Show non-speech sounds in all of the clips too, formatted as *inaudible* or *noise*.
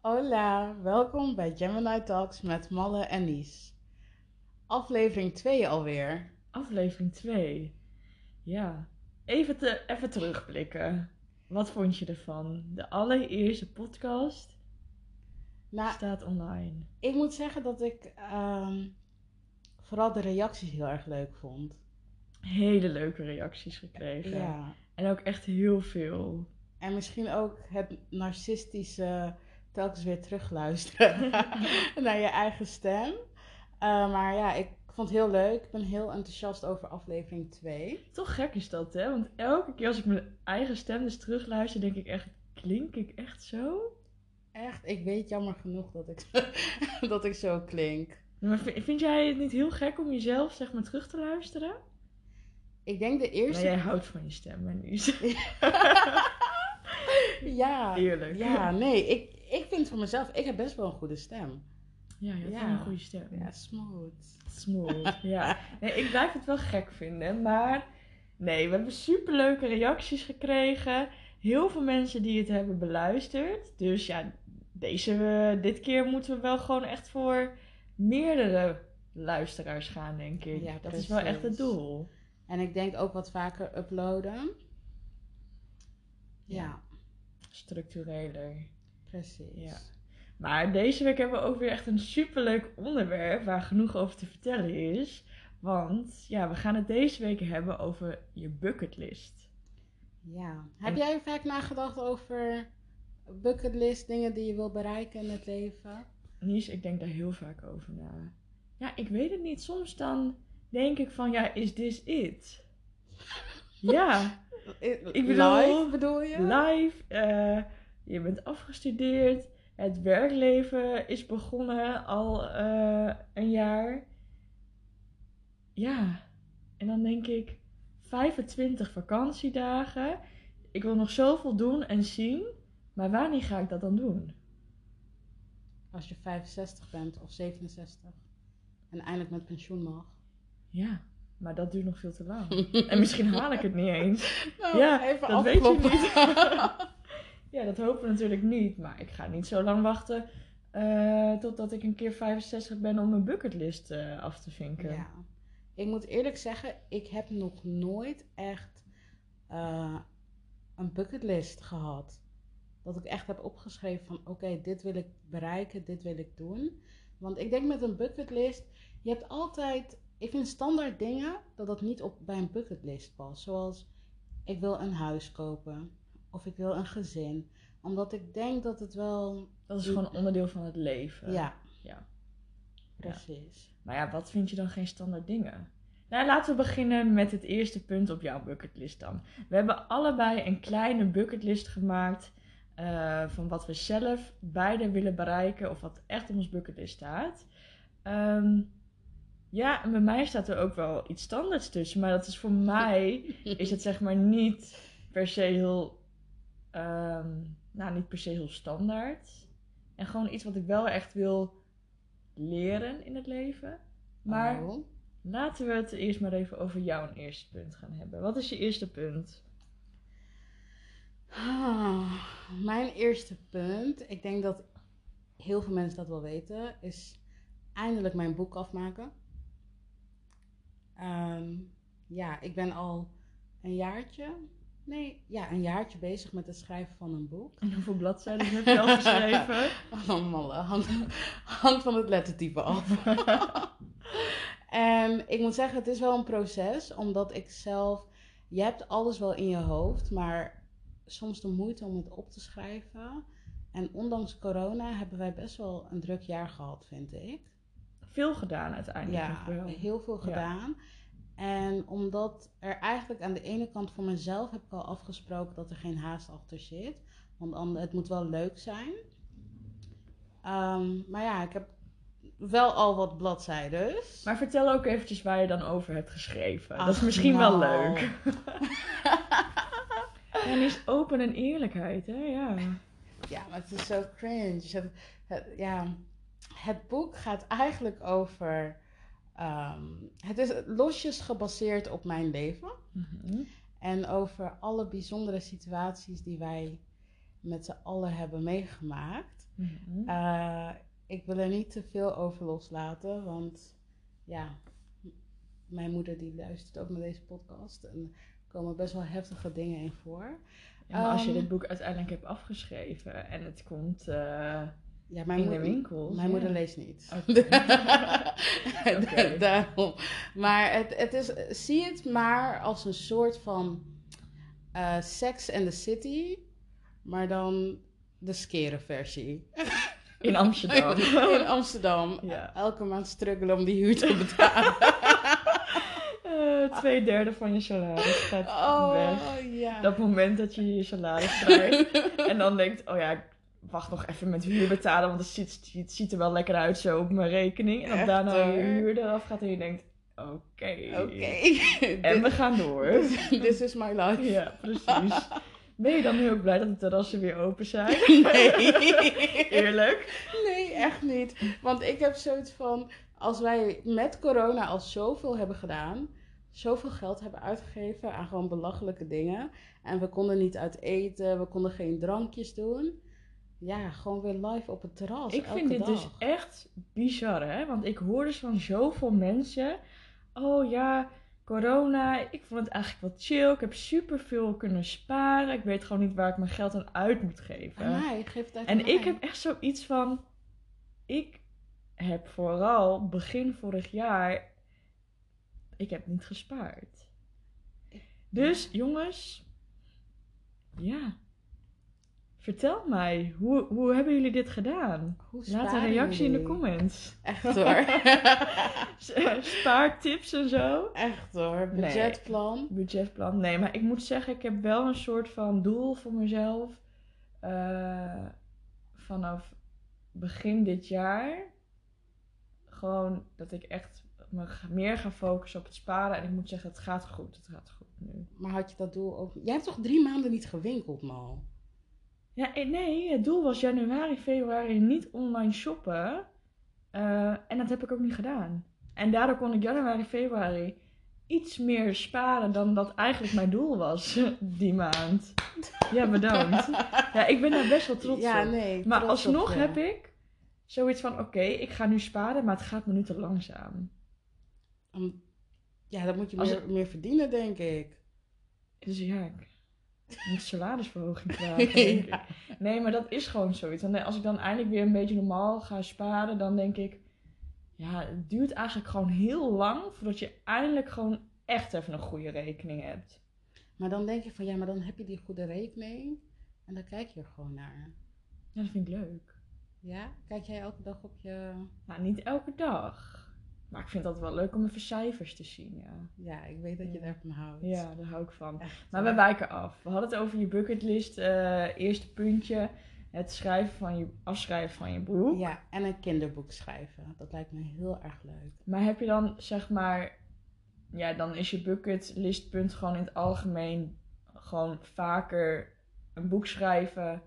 Hola, welkom bij Gemini Talks met Malle en Nies. Aflevering 2 alweer. Aflevering 2. Ja. Even, te, even terugblikken. Wat vond je ervan? De allereerste podcast Nou, staat online. ik moet zeggen dat ik ehm, vooral de reacties heel erg leuk vond. Hele leuke reacties gekregen. Ja. En ook echt heel veel. En misschien ook het narcistische telkens weer terugluisteren *laughs* *laughs* naar je eigen stem. Eh, maar ja, ik vond het heel leuk. Ik ben heel enthousiast over aflevering 2. Toch gek is dat, hè? Want elke keer als ik mijn eigen stem dus terugluister, denk ik echt, klink ik echt zo? Echt, ik weet jammer genoeg dat ik, *laughs* dat ik zo klink. Maar vind, vind jij het niet heel gek om jezelf, zeg maar, terug te luisteren? Ik denk de Maar eerste... jij houdt van je stem, hè, nu. ja, Eerlijk. ja, nee, ik, ik vind van mezelf, ik heb best wel een goede stem. Ja, je hebt Ja. een goede stem. Ja, smooth. Smooth, *laughs* ja. Nee, ik blijf het wel gek vinden, maar nee, we hebben superleuke reacties gekregen. Heel veel mensen die het hebben beluisterd. Dus ja, deze, eh, dit keer moeten we wel gewoon echt voor meerdere luisteraars gaan, denk ik. Ja, dat is wel echt het doel. En ik denk ook wat vaker uploaden. Ja, Structureler. Precies. Ja. Maar deze week hebben we ook weer echt een superleuk onderwerp waar genoeg over te vertellen is. Want ja, we gaan het deze week hebben over je bucketlist. Ja. Heb En- jij vaak nagedacht over bucketlist, dingen die je wil bereiken in het leven? Nies, ik denk daar heel vaak over na. Ja, ik weet het niet. Soms dan denk ik van, ja, is this it? Ja, *laughs* Ik bedoel, Live bedoel je? live, eh, je bent afgestudeerd, het werkleven is begonnen al eh, een jaar. Ja, en dan denk ik, 25 vakantiedagen. Ik wil nog zoveel doen en zien, maar wanneer ga ik dat dan doen? Als je 65 bent of 67 en eindelijk met pensioen mag. Ja, maar dat duurt nog veel te lang. *laughs* En misschien haal ik het niet eens. Nou, Ja, even dat weet je niet. *laughs* Ja, dat hopen we natuurlijk niet. Maar ik ga niet zo lang wachten eh, totdat ik een keer 65 ben om mijn bucketlist eh, af te vinken. Ja. Ik moet eerlijk zeggen, ik heb nog nooit echt eh, een bucketlist gehad. Dat ik echt heb opgeschreven van oké, dit wil ik bereiken, dit wil ik doen. Want ik denk met een bucketlist, je hebt altijd, ik vind standaard dingen dat dat niet op, bij een bucketlist past. Zoals ik wil een huis kopen of ik wil een gezin. Omdat ik denk dat het wel, Dat is gewoon onderdeel van het leven. ja, ja. precies. Maar ja, wat vind je dan geen standaard dingen? Nou, laten we beginnen met het eerste punt op jouw bucketlist dan. We hebben allebei een kleine bucketlist gemaakt eh, van wat we zelf beide willen bereiken of wat echt op ons bucketlist staat. Ehm, ja, en bij mij staat er ook wel iets standaards tussen, maar dat is voor *laughs* mij is het zeg maar niet per se heel, ehm, nou niet per se heel standaard. En gewoon iets wat ik wel echt wil leren in het leven. Maar Oh. laten we het eerst maar even over jouw eerste punt gaan hebben. Wat is je eerste punt? Ah, mijn eerste punt, ik denk dat heel veel mensen dat wel weten, is eindelijk mijn boek afmaken. Ehm, ja, ik ben al een jaartje, nee, ja, een jaartje bezig met het schrijven van een boek. En hoeveel bladzijden heb je al geschreven? *laughs* Oh, malle, hangt, hangt van het lettertype af. *laughs* en ik moet zeggen, het is wel een proces, omdat ik zelf, je hebt alles wel in je hoofd, maar soms de moeite om het op te schrijven. En ondanks corona hebben wij best wel een druk jaar gehad, vind ik. Veel gedaan uiteindelijk Ja, heel veel Ja. En omdat er eigenlijk aan de ene kant voor mezelf heb ik al afgesproken dat er geen haast achter zit. Want het moet wel leuk zijn. Ehm, maar ja, ik heb wel al wat bladzijden. Maar vertel ook eventjes waar je dan over hebt geschreven. dat is misschien wel nou. leuk. *laughs* En is open en eerlijkheid, hè? Ja. Ja, maar het is zo cringe. Het, het- ja, het boek gaat eigenlijk over. Ehm, het is losjes gebaseerd op mijn leven. Mhm. En over alle bijzondere situaties die wij met z'n allen hebben meegemaakt. Mhm. Eh, ik wil er niet te veel over loslaten, want ja, mijn moeder die luistert ook naar deze podcast en er komen best wel heftige dingen in voor. Ja, maar als je Ehm, dit boek uiteindelijk hebt afgeschreven en het komt eh, Ja, mijn, moeder- winkels. mijn ja. moeder leest niet. *laughs* *laughs* Oké. Daarom. Maar het, het is, zie het maar als een soort van eh, Sex and the City, maar dan de skere versie. *laughs* In Amsterdam. In Amsterdam. Ja. Elke maand struggelen om die huur te betalen. Eh, twee derde van je salaris gaat weg. oh ja. Dat moment dat je je salaris krijgt. en dan denkt, oh ja, wacht nog even met huur betalen. Want het ziet, het ziet er wel lekker uit zo op mijn rekening. En Echt, daarna je huur eraf gaat en je denkt, oké. Oké. En we gaan door. *laughs* This is my life. Ja, precies. Ben je dan heel blij dat de terrassen weer open zijn? *laughs* Nee. *laughs* Eerlijk? Nee, echt niet. Want ik heb zoiets van, als wij met corona al zoveel hebben gedaan, zoveel geld hebben uitgegeven aan gewoon belachelijke dingen, en we konden niet uit eten, we konden geen drankjes doen, ja, gewoon weer live op het terras. Ik vind dit dag. dus echt bizar, hè? Want ik hoor dus van zoveel mensen... Oh ja, corona, ik vond het eigenlijk wel chill. Ik heb superveel kunnen sparen. Ik weet gewoon niet waar ik mijn geld aan uit moet geven. Aan mij, geef het En ik heb echt zoiets van... Ik heb vooral begin vorig jaar... Ik heb niet gespaard. Dus jongens... Ja. Vertel mij, hoe, hoe hebben jullie dit gedaan? Hoe Laat een reactie in de comments. Echt *laughs* hoor. Spaartips en zo. Echt hoor. Nee. Budgetplan. Budgetplan. Nee, maar ik moet zeggen, ik heb wel een soort van doel voor mezelf. eh, vanaf begin dit jaar. Gewoon dat ik echt me meer ga focussen op het sparen. En ik moet zeggen, het gaat goed. Het gaat goed nu. Maar had je dat doel ook... Jij hebt toch drie maanden niet gewinkeld, man? Ja, eh, nee, het doel was januari, februari niet online shoppen. Eh, en dat heb ik ook niet gedaan. En daardoor kon ik januari, februari iets meer sparen dan dat eigenlijk mijn doel was *laughs* die maand. Ja, bedankt. Ja, ik ben daar best wel trots ja, op. nee. Maar trots op alsnog heb ik zoiets van, oké, ik ga nu sparen, maar het gaat me nu te langzaam. Ja, dan moet je meer, meer verdienen, denk ik. Dus ja, ik moet salarisverhoging *laughs* vragen, denk ik. Nee, maar dat is gewoon zoiets. En als ik dan eindelijk weer een beetje normaal ga sparen, dan denk ik... Ja, het duurt eigenlijk gewoon heel lang voordat je eindelijk gewoon echt even een goede rekening hebt. Maar dan denk je van, ja, maar dan heb je die goede rekening. En dan kijk je er gewoon naar. Ja, dat vind ik leuk. Ja? Kijk jij elke dag op je... Nou, niet elke dag. Maar ik vind dat wel leuk om even cijfers te zien, ja. Ja, ik weet dat je daarvan houdt. Ja, daar hou ik van. Echt. Maar we wijken af. We hadden het over je bucketlist. eh eerste puntje. Het schrijven van je, afschrijven van je boek. Ja, en een kinderboek schrijven. Dat lijkt me heel erg leuk. Maar heb je dan, zeg maar, ja, dan is je bucketlistpunt gewoon in het algemeen gewoon vaker een boek schrijven.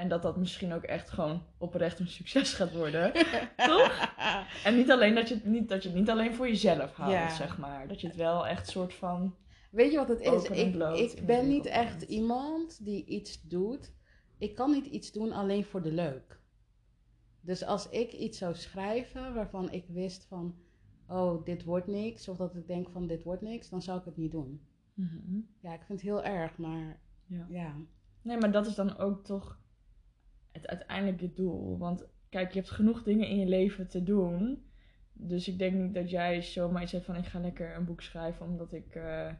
En dat dat misschien ook echt gewoon oprecht een succes gaat worden. *laughs* Toch? En niet alleen dat je het niet, dat je het niet alleen voor jezelf houdt, Ja. zeg maar. Dat je het wel echt soort van. Weet je wat het is? Ik, ik ben niet echt iemand die iets doet. Ik kan niet iets doen alleen voor de leuk. Dus als ik iets zou schrijven waarvan ik wist van, oh, dit wordt niks, of dat ik denk van, dit wordt niks, dan zou ik het niet doen. Ja, ik vind het heel erg, maar Ja. ja. Nee, maar dat is dan ook toch het uiteindelijke doel. Want kijk, je hebt genoeg dingen in je leven te doen. Dus ik denk niet dat jij zomaar iets hebt van ik ga lekker een boek schrijven omdat ik eh,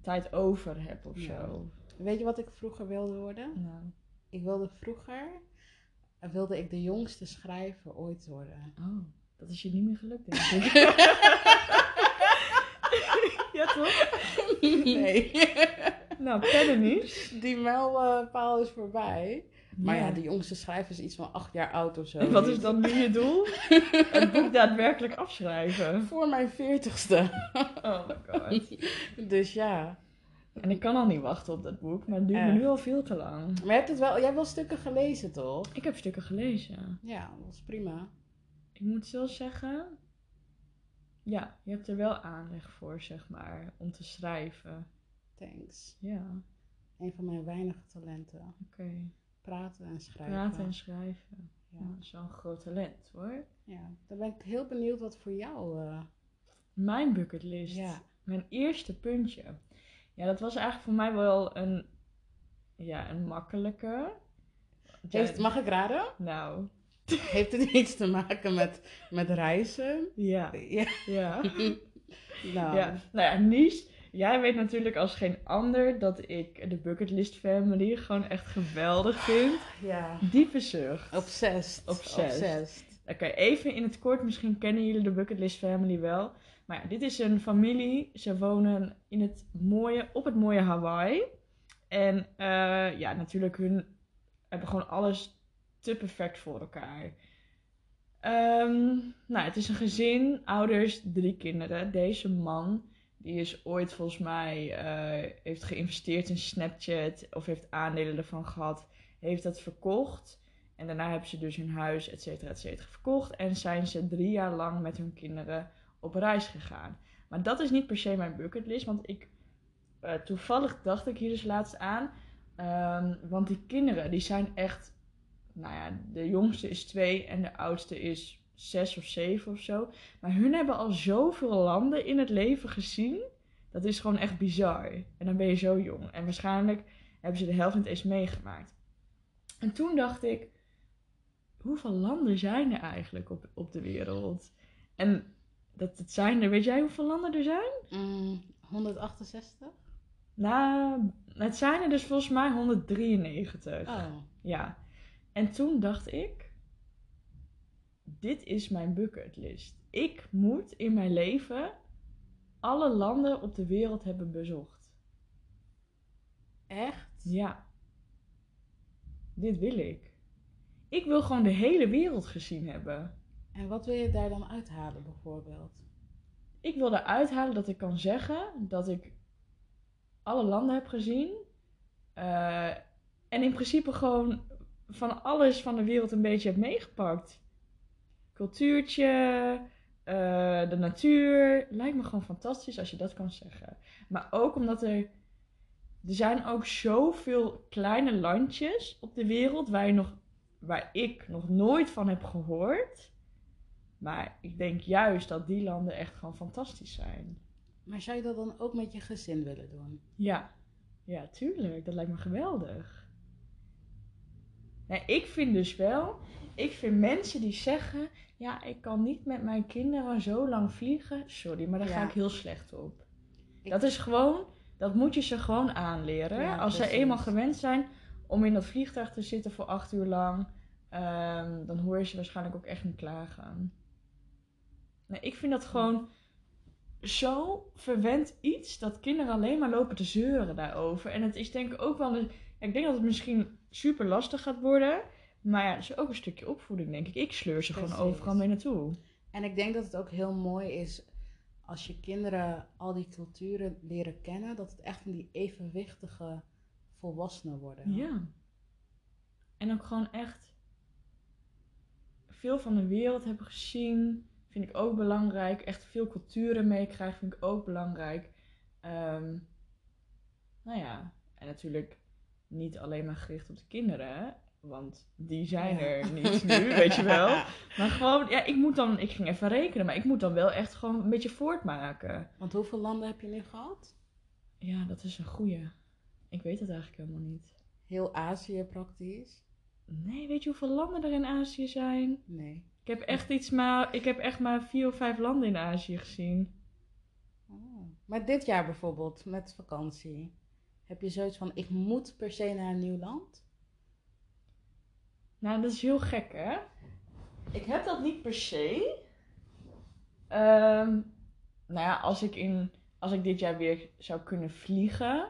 tijd over heb of Ja. zo. Weet je wat ik vroeger wilde worden? Nou, Ik wilde vroeger, wilde ik de jongste schrijver ooit worden. oh, dat is je niet meer gelukt, denk ik. *laughs* ja, toch? nee. Nou, pennen niet. Die mijlpaal is voorbij. Maar ja, de jongste schrijver is iets van acht jaar oud of zo. En wat is dan nu je doel? *laughs* Het boek daadwerkelijk afschrijven. Voor mijn veertigste. Oh my god. *laughs* Dus ja. En ik kan al niet wachten op dat boek, maar het duurt me nu al veel te lang. Maar je hebt het wel, jij hebt wel stukken gelezen, toch? Ik heb stukken gelezen. Ja, dat is prima. Ik moet wel zeggen, ja, je hebt er wel aanleg voor, zeg maar, om te schrijven. Thanks. Ja, Een van mijn weinige talenten. oké. Praten en schrijven. praten en schrijven. Ja, Ja. dat is wel een groot talent hoor. ja, dan ben ik heel benieuwd wat voor jou... eh, Mijn bucketlist. Ja. Mijn eerste puntje. Ja, dat was eigenlijk voor mij wel een, ja, een makkelijke. heeft, mag ik raden? Nou, *laughs* Heeft het iets te maken met, met reizen? ja. Ja. Ja. *laughs* Nou, ja. Nou ja, Nies, jij weet natuurlijk als geen ander dat ik de Bucketlist Family gewoon echt geweldig vind. ja. Diepe zucht. Obsessed. Obsessed. Obsessed. Oké, even in het kort, misschien kennen jullie de Bucketlist Family wel. Maar ja, dit is een familie. Ze wonen in het mooie, op het mooie Hawaii. En eh, ja, natuurlijk, hun hebben gewoon alles te perfect voor elkaar. Ehm, nou, het is een gezin, ouders, drie kinderen. Deze man, die is ooit volgens mij, eh, heeft geïnvesteerd in Snapchat of heeft aandelen ervan gehad. Heeft dat verkocht. En daarna hebben ze dus hun huis, et cetera, et cetera, verkocht. En zijn ze drie jaar lang met hun kinderen op reis gegaan. Maar dat is niet per se mijn bucketlist. Want ik, eh, toevallig dacht ik hier dus laatst aan. Ehm, want die kinderen, die zijn echt... Nou ja, de jongste is twee en de oudste is zes of zeven of zo. Maar hun hebben al zoveel landen in het leven gezien. Dat is gewoon echt bizar. En dan ben je zo jong. En waarschijnlijk hebben ze de helft niet eens meegemaakt. En toen dacht ik, hoeveel landen zijn er eigenlijk op, op de wereld? En dat het zijn er, weet jij hoeveel landen er zijn? Mm, 168? Nou, het zijn er dus volgens mij 193. Oh. Ja. En toen dacht ik, dit is mijn bucketlist. Ik moet in mijn leven alle landen op de wereld hebben bezocht. Echt? Ja. Dit wil ik. Ik wil gewoon de hele wereld gezien hebben. En wat wil je daar dan uithalen bijvoorbeeld? Ik wil eruit halen dat ik kan zeggen dat ik alle landen heb gezien. eh, en in principe gewoon van alles van de wereld een beetje heb meegepakt. Cultuurtje, eh, de natuur. Lijkt me gewoon fantastisch als je dat kan zeggen. Maar ook omdat er. Er zijn ook zoveel kleine landjes op de wereld waar, je nog, waar ik nog nooit van heb gehoord. Maar ik denk juist dat die landen echt gewoon fantastisch zijn. Maar zou je dat dan ook met je gezin willen doen? Ja, ja, tuurlijk. Dat lijkt me geweldig. Nee, ik vind dus wel, ik vind mensen die zeggen, ja, ik kan niet met mijn kinderen zo lang vliegen. Sorry, maar daar ga ik heel slecht op. Ik- Dat is gewoon, dat moet je ze gewoon aanleren. Ja, Als ze eenmaal gewend zijn om in dat vliegtuig te zitten voor acht uur lang, ehm, dan hoor je ze waarschijnlijk ook echt niet klagen. Nee, ik vind dat gewoon zo verwend iets dat kinderen alleen maar lopen te zeuren daarover. En het is denk ik ook wel een. Ik denk dat het misschien super lastig gaat worden. Maar ja, is ook een stukje opvoeding, denk ik. Ik sleur ze gewoon overal mee naartoe. En ik denk dat het ook heel mooi is als je kinderen al die culturen leren kennen, dat het echt van die evenwichtige volwassenen worden. Ja. En ook gewoon echt veel van de wereld hebben gezien. Vind ik ook belangrijk. Echt veel culturen meekrijgen vind ik ook belangrijk. Ehm, nou ja, en natuurlijk niet alleen maar gericht op de kinderen. Want die zijn Ja. er niet nu, weet je wel. *laughs* Maar gewoon, ja, ik moet dan, ik ging even rekenen, maar ik moet dan wel echt gewoon een beetje voortmaken. Want hoeveel landen heb je nu gehad? Ja, dat is een goeie. Ik weet het eigenlijk helemaal niet. Heel Azië praktisch? Nee, weet je hoeveel landen er in Azië zijn? Nee. Ik heb echt iets maar, ik heb echt maar vier of vijf landen in Azië gezien. Oh. Maar dit jaar bijvoorbeeld, met vakantie, heb je zoiets van, ik moet per se naar een nieuw land? Nou, dat is heel gek, hè? Ik heb dat niet per se. Ehm, nou ja, als ik, in, als ik dit jaar weer zou kunnen vliegen,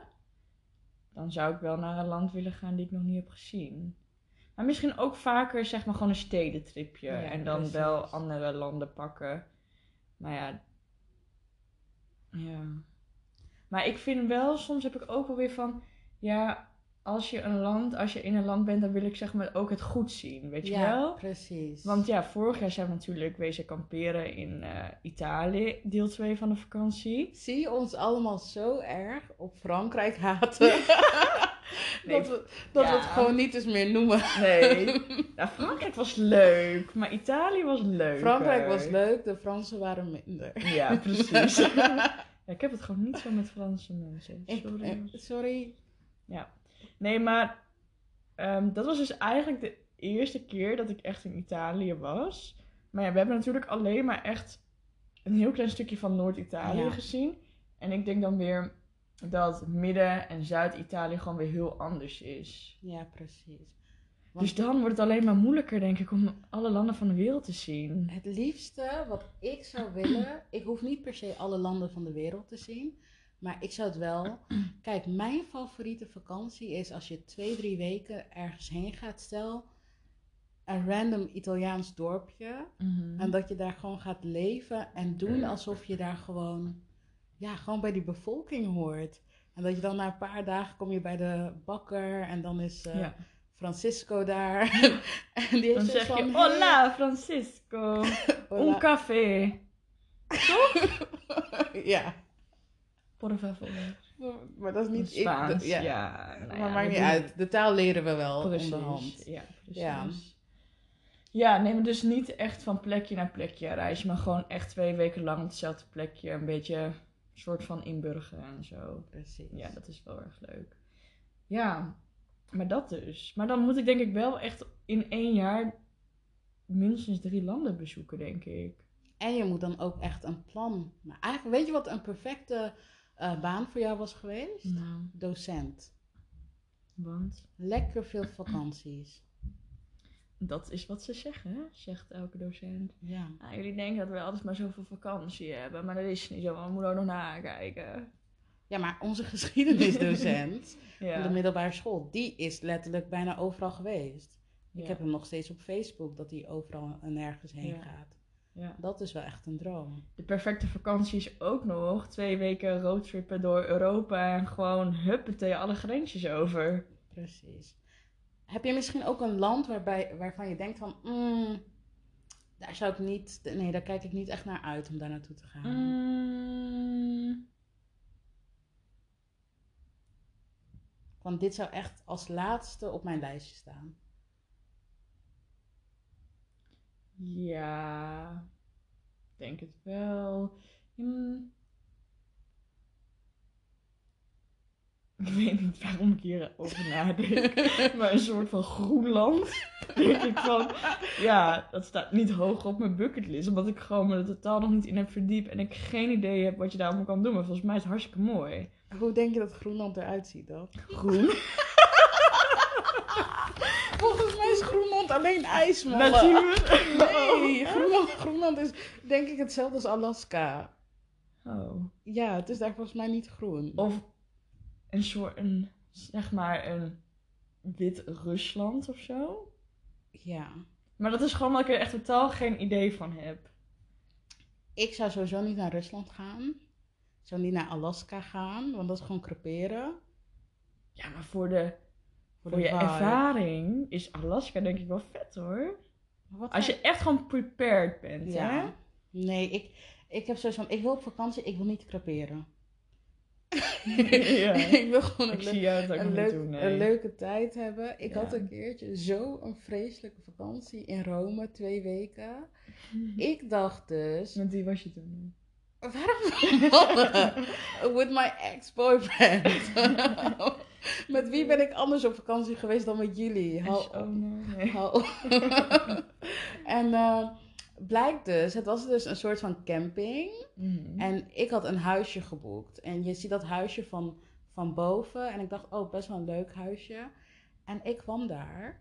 dan zou ik wel naar een land willen gaan die ik nog niet heb gezien. Maar misschien ook vaker, zeg maar, gewoon een stedentripje. Ja, en dan precies. wel andere landen pakken. Maar ja. Ja. Maar ik vind wel, soms heb ik ook wel weer van, ja, als je een land, als je in een land bent, dan wil ik zeg maar ook het goed zien, weet je ja, wel? precies. Want ja, vorig jaar zijn we natuurlijk wezen kamperen in eh, Italië, deel 2 van de vakantie. Zie je ons allemaal zo erg op Frankrijk haten? *laughs* Nee, dat we, dat we ja. het gewoon niet eens meer noemen. Nee. *laughs* Nou, Frankrijk was leuk, maar Italië was leuk. Frankrijk was leuk, de Fransen waren minder. Ja, precies. *laughs* ja, ik heb het gewoon niet zo met Franse mensen. Ik- Sorry. eh, sorry. Nee, maar ehm, dat was dus eigenlijk de eerste keer dat ik echt in Italië was. Maar ja, we hebben natuurlijk alleen maar echt een heel klein stukje van Noord-Italië Ja. gezien. En ik denk dan weer dat Midden- en Zuid-Italië gewoon weer heel anders is. Ja, precies. Want Dus dan wordt het alleen maar moeilijker, denk ik, om alle landen van de wereld te zien. het liefste wat ik zou willen, ik hoef niet per se alle landen van de wereld te zien, maar ik zou het wel. Kijk, mijn favoriete vakantie is als je twee, drie weken ergens heen gaat. Stel, een random Italiaans dorpje. Mhm. En dat je daar gewoon gaat leven en doen alsof je daar gewoon, ja, gewoon bij die bevolking hoort. En dat je dan na een paar dagen kom je bij de bakker en dan is eh, ja. Francisco daar. *laughs* en die Dan zeg je, hola Francisco, *laughs* un café, *laughs* ja, por favor. maar dat is niet... ik- Spaans, de- ja. ja. nou maar ja, maakt niet doen- uit. De taal leren we wel Precies. onderhand. Ja, precies. Ja. Ja. nee, maar dus niet echt van plekje naar plekje reizen, maar gewoon echt twee weken lang op hetzelfde plekje. Een beetje een soort van inburgeren en zo. Precies. Ja, dat is wel erg leuk. Ja, maar dat dus. Maar dan moet ik denk ik wel echt in één jaar minstens drie landen bezoeken, denk ik. En je moet dan ook echt een plan. Maar eigenlijk, weet je wat een perfecte eh, baan voor jou was geweest? Nou, Docent. want Lekker veel vakanties. dat is wat ze zeggen, hè? zegt elke docent. Ja. Nou, jullie denken dat we altijd maar zoveel vakantie hebben, maar dat is niet zo, we moeten ook nog nakijken. Ja, maar onze *laughs* geschiedenisdocent *laughs* van de middelbare school, die is letterlijk bijna overal geweest. Ik Ja. heb hem nog steeds op Facebook dat hij overal en nergens heen Ja. gaat. Ja. Dat is wel echt een droom. De perfecte vakantie is ook nog twee weken roadtrippen door Europa en gewoon huppatee alle grensjes over. Precies. Heb je misschien ook een land waarbij, waarvan je denkt van, mm, daar zou ik niet, nee, daar kijk ik niet echt naar uit om daar naartoe te gaan. Mm, Want dit zou echt als laatste op mijn lijstje staan. ja, ik denk het wel. Mm. *laughs* Ik weet niet waarom ik hierover nadenk. *laughs* maar een soort van Groenland. denk ik van, ja, dat staat niet hoog op mijn bucketlist. Omdat ik gewoon me er totaal nog niet in heb verdiept. En ik geen idee heb wat je daar allemaal kan doen. Maar volgens mij is het hartstikke mooi. Hoe denk je dat Groenland eruit ziet dan? Groen. *laughs* Volgens mij is Groenland alleen ijs, man. Nee, Groenland, Groenland is denk ik hetzelfde als Alaska. Oh. Ja, het is daar volgens mij niet groen. Of een soort, een, zeg maar, een wit Rusland of zo. Ja. Maar dat is gewoon omdat ik er echt totaal geen idee van heb. Ik zou sowieso niet naar Rusland gaan. Zou niet naar Alaska gaan, want dat is gewoon creperen. Ja, maar voor, de, voor, je vibe. ervaring is Alaska denk ik wel vet hoor. Wat Als je echt gewoon prepared bent, hè? Ja. Nee, ik, ik heb van, ik wil op vakantie, ik wil niet creperen. *laughs* Ja. *laughs* ik wil gewoon een, leuk- leuk, doen, nee. een leuke tijd hebben. Ik Ja. had een keertje zo een vreselijke vakantie in Rome, twee weken. Ik dacht dus, Met wie was je toen? Waarom *laughs* With my ex-boyfriend. *laughs* met wie ben ik anders op vakantie geweest dan met jullie? Hou op. Hou *laughs* en eh, blijkt dus, het was dus een soort van camping. Mhm. En ik had een huisje geboekt. En je ziet dat huisje van, van boven. En ik dacht, oh, best wel een leuk huisje. En ik kwam daar.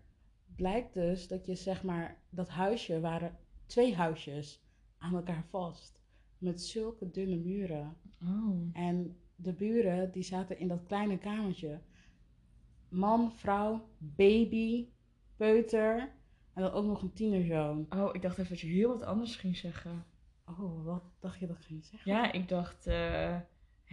Blijkt dus dat je zeg maar, dat huisje waren twee huisjes aan elkaar vast. Met zulke dunne muren. Oh. En de buren die zaten in dat kleine kamertje. Man, vrouw, baby, peuter. En dan ook nog een tienerzoon. oh, ik dacht even dat je heel wat anders ging zeggen. Oh, wat dacht je dat ik ging zeggen? Ja, ik dacht eh,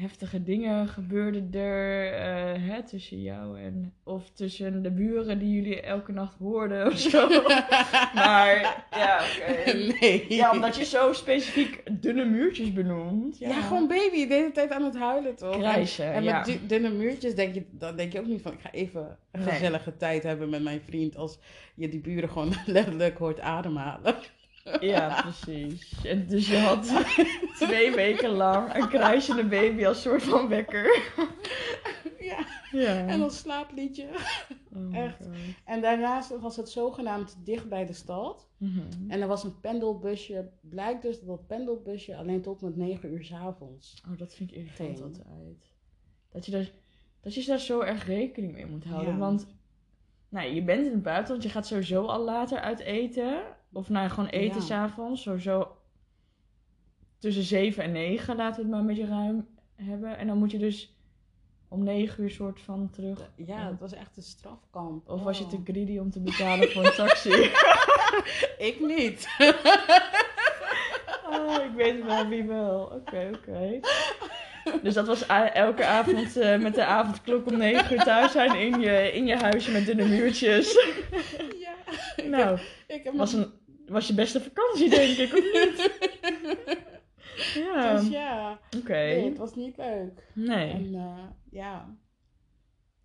heftige dingen gebeurden er eh, hè, tussen jou en... Of tussen de buren die jullie elke nacht hoorden of zo. *laughs* maar ja, oké. Nee. Ja, omdat je zo specifiek dunne muurtjes benoemt. Ja. Ja, gewoon baby, de hele tijd aan het huilen toch? En- Krijsen, En, ja. met du- dunne muurtjes denk je, dan denk je ook niet van ik ga even een Nee. gezellige tijd hebben met mijn vriend als je die buren gewoon *laughs* letterlijk hoort ademhalen. Ja, precies. En dus je had *laughs* twee weken lang een kruisende baby als soort van wekker. Ja, Ja. en dan slaapliedje. Oh echt. God. En daarnaast was het zogenaamd dicht bij de stad. Mhm. En er was een pendelbusje. Blijkt dus dat dat pendelbusje alleen tot met 9 uur 's avonds. Oh, dat vind ik irritant altijd. Dat je, daar, dat je daar zo erg rekening mee moet houden. Ja. Want nou, je bent in het buitenland, je gaat sowieso al later uit eten. Of nou, gewoon eten Ja. s'avonds. Sowieso tussen 7 en 9, laten we het maar een beetje ruim hebben. En dan moet je dus om 9 uur soort van terug. Ja, het was echt een strafkamp. Of was je Oh. te greedy om te betalen voor een taxi? *laughs* Ik niet. *laughs* Oh, ik weet wel wie wel. Oké, oké. Dus dat was elke avond eh, met de avondklok om 9 uur thuis zijn in je, in je huisje met dunne muurtjes. *laughs* *laughs* Nou, Ik heb was, een, was je beste vakantie, denk ik, of niet? *laughs* Ja, Dus oké. ja, nee, het was niet leuk. Nee. En eh, ja.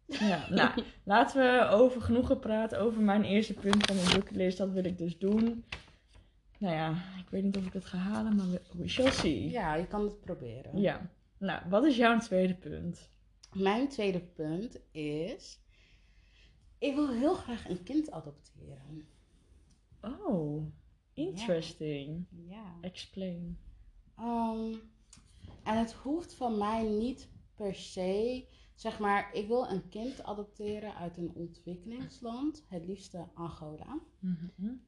Ja, nou, *laughs* laten we over genoegen praten over mijn eerste punt van mijn bucketlist. Dat wil ik dus doen. Nou ja, ik weet niet of ik het ga halen, maar we shall see. ja, je kan het proberen. Ja. Nou, wat is jouw tweede punt? Mijn tweede punt is... Ik wil heel graag een kind adopteren. Oh, interesting. Ja. Explain. Ehm, en het hoeft van mij niet per se... Zeg maar, ik wil een kind adopteren uit een ontwikkelingsland. Het liefste Angola.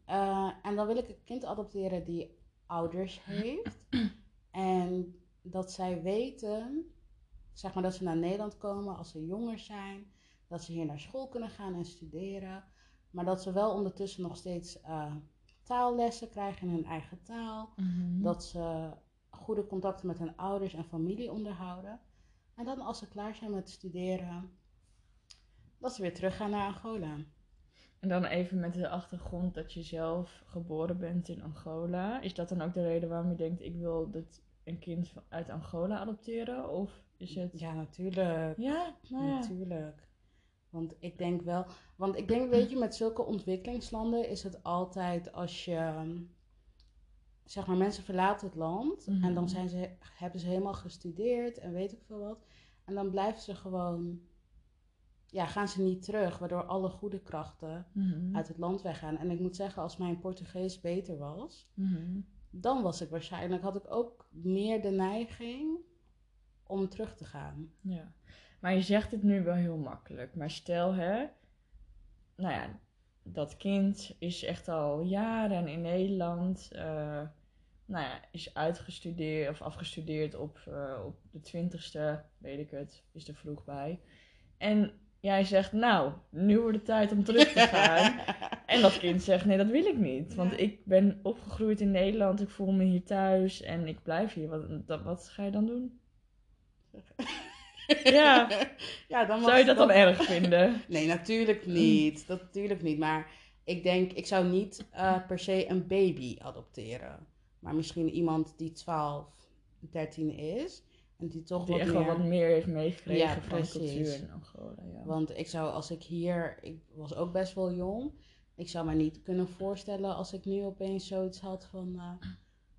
Eh, en dan wil ik een kind adopteren die ouders heeft. en dat zij weten, zeg maar dat ze naar Nederland komen als ze jonger zijn. Dat ze hier naar school kunnen gaan en studeren. Maar dat ze wel ondertussen nog steeds eh, taallessen krijgen in hun eigen taal. Mhm. Dat ze goede contacten met hun ouders en familie onderhouden. En dan als ze klaar zijn met studeren, dat ze weer teruggaan naar Angola. En dan even met de achtergrond dat je zelf geboren bent in Angola. Is dat dan ook de reden waarom je denkt, ik wil dit een kind uit Angola adopteren? Of is het... Ja, natuurlijk. Ja, nou ja. Natuurlijk. Want ik denk wel, want ik denk, weet je, met zulke ontwikkelingslanden is het altijd als je, ehm, zeg maar, mensen verlaten het land en Mhm. dan zijn ze, hebben ze helemaal gestudeerd en weet ik veel wat. En dan blijven ze gewoon, ja, gaan ze niet terug, waardoor alle goede krachten Mhm. uit het land weggaan. En ik moet zeggen, als mijn Portugees beter was, Mhm. dan was ik waarschijnlijk, had ik ook meer de neiging om terug te gaan. Ja, maar je zegt het nu wel heel makkelijk. Maar stel hè, nou ja, dat kind is echt al jaren in Nederland. eh, nou ja, is uitgestudeerd of afgestudeerd op, eh, op de twintigste, weet ik het, is er vroeg bij. En jij zegt, nou, nu wordt het tijd om terug te gaan. *laughs* En dat kind zegt, nee, dat wil ik niet. Want Ja. ik ben opgegroeid in Nederland, ik voel me hier thuis en ik blijf hier. Wat, dat, wat ga je dan doen? *laughs* Ja. *laughs* ja dan Zou je dat dan erg vinden? *laughs* Nee, natuurlijk niet. Dat natuurlijk niet. Maar ik denk, ik zou niet eh, per se een baby adopteren. Maar misschien iemand die 12, 13 is. En die toch Die wat echt meer... wat meer heeft meegekregen Ja, van cultuur in Angola. Ja. Want ik zou, als ik hier... Ik was ook best wel jong. Ik zou me niet kunnen voorstellen als ik nu opeens zoiets had van... eh,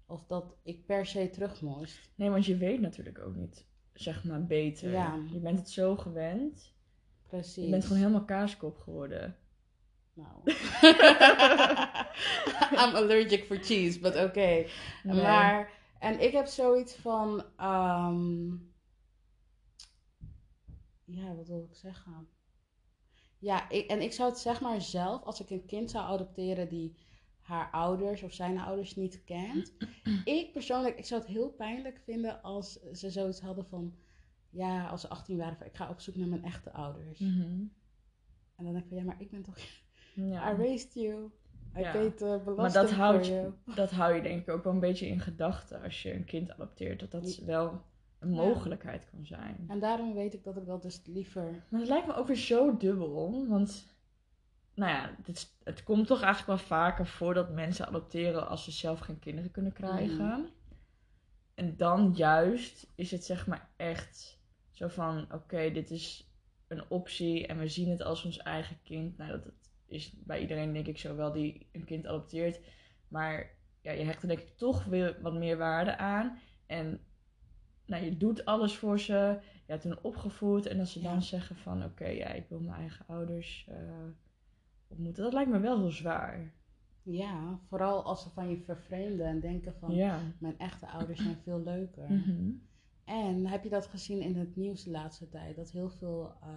of dat ik per se terug moest. Nee, want je weet natuurlijk ook niet, zeg maar, beter. Ja. Je bent het zo gewend. Precies. Je bent gewoon helemaal kaaskop geworden. Nou. *laughs* *laughs* I'm allergic for cheese, but oké. Nee. Maar, en ik heb zoiets van, ehm, ja, wat wil ik zeggen? Ja, ik, en ik zou het zeg maar zelf, als ik een kind zou adopteren die haar ouders of zijn ouders niet kent. ik persoonlijk, ik zou het heel pijnlijk vinden als ze zoiets hadden van, ja, als ze 18 waren, van, ik ga op zoek naar mijn echte ouders. Mhm. En dan denk ik van, ja, maar ik ben toch, Ja. I raised you. I Ja. paid Maar dat houdt, you. dat hou je denk ik ook wel een beetje in gedachten als je een kind adopteert. Dat dat wel een Ja. mogelijkheid kan zijn. En daarom weet ik dat ik dat dus liever... Maar het lijkt me ook weer zo dubbel. Want, nou ja, het, is- het komt toch eigenlijk wel vaker voor dat mensen adopteren als ze zelf geen kinderen kunnen krijgen. Mhm. En dan juist is het zeg maar echt zo van: oké, dit is een optie en we zien het als ons eigen kind. Nou, dat, dat is bij iedereen denk ik zo wel die een kind adopteert. Maar ja, je hecht er denk ik toch weer wat meer waarde aan. En nou, je doet alles voor ze. Je hebt hen opgevoed. En als ze Ja. dan zeggen van oké, ja, ik wil mijn eigen ouders Dat lijkt me wel heel zwaar. Ja, vooral als ze van je vervreemden en denken van... Ja. Mijn echte ouders zijn veel leuker. Mhm. En heb je dat gezien in het nieuws de laatste tijd? Dat heel veel eh,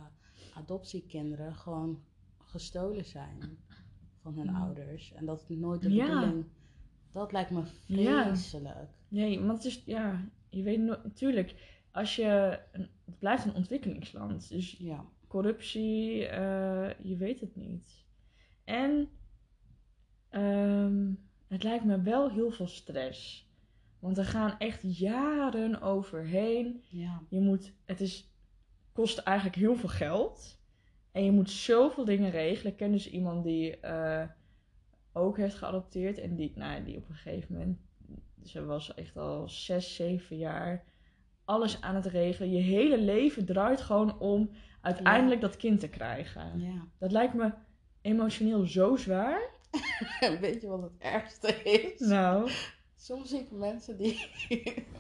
adoptiekinderen gewoon gestolen zijn van hun Mm. ouders. En dat het nooit de Ja. bedoeling... Dat lijkt me Ja. vreselijk. Nee, want het is, ja, je weet nooit, natuurlijk, als je, het blijft een ontwikkelingsland. Dus Ja. corruptie, eh, je weet het niet. En ehm, het lijkt me wel heel veel stress. Want er gaan echt jaren overheen. Ja. Je moet, het is, kost eigenlijk heel veel geld. En je moet zoveel dingen regelen. Ik ken dus iemand die eh, ook heeft geadopteerd. En die, nou, die op een gegeven moment, ze was echt al zes, zeven jaar, alles aan het regelen. Je hele leven draait gewoon om uiteindelijk dat kind te krijgen. ja. Dat lijkt me emotioneel zo zwaar. *laughs* Weet je wat het ergste is? Nou, Soms zie ik mensen die,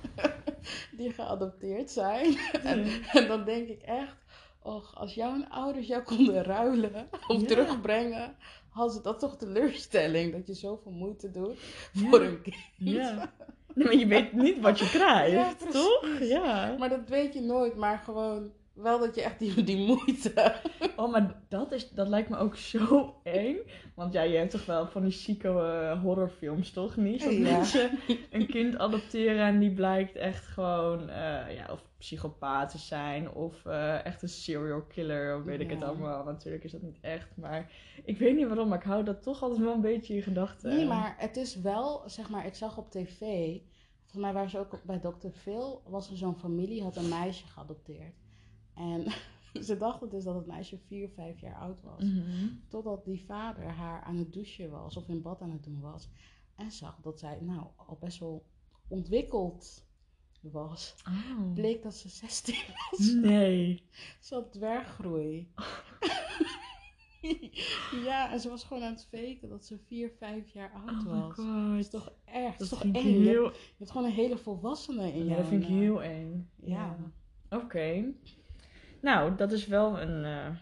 *laughs* die geadopteerd zijn. *laughs* En, en dan denk ik echt, och, als jouw ouders jou konden ruilen of Ja. terugbrengen, hadden ze dat toch teleurstelling dat je zoveel moeite doet Ja. voor een kind. ja. Nee, maar je weet niet wat je krijgt, toch? Ja. Maar dat weet je nooit, maar gewoon wel dat je echt die, die moeite. Oh, maar dat, is, dat lijkt me ook zo eng. Want ja, je hebt toch wel van die psycho eh, horrorfilms, toch? Niet? Dat Ja. mensen een kind adopteren en die blijkt echt gewoon, eh, ja, of psychopaat te zijn. Of eh, echt een serial killer, of weet ik het allemaal. Natuurlijk is dat niet echt, maar ik weet niet waarom, maar ik hou dat toch altijd wel een beetje in gedachten. Nee, maar het is wel, zeg maar, ik zag op tv, volgens mij waren ze ook bij Dr. Phil, was er zo'n familie, had een meisje geadopteerd. En *laughs* ze dachten dus dat het meisje 4, 5 jaar oud was. Mhm. Totdat die vader haar aan het douchen was of in bad aan het doen was. En zag dat zij nou al best wel ontwikkeld was. Oh. Bleek dat ze 16 was. Nee. *laughs* Ze had dwerggroei. *laughs* ja, en ze was gewoon aan het faken dat ze 4, 5 jaar oud Oh was. Dat is toch erg? Dat is toch eng? Je- heel... Je hebt gewoon een hele volwassene in Ja, jou. dat vind ik eh, heel eng. Ja. Oké. Nou, dat is wel een eh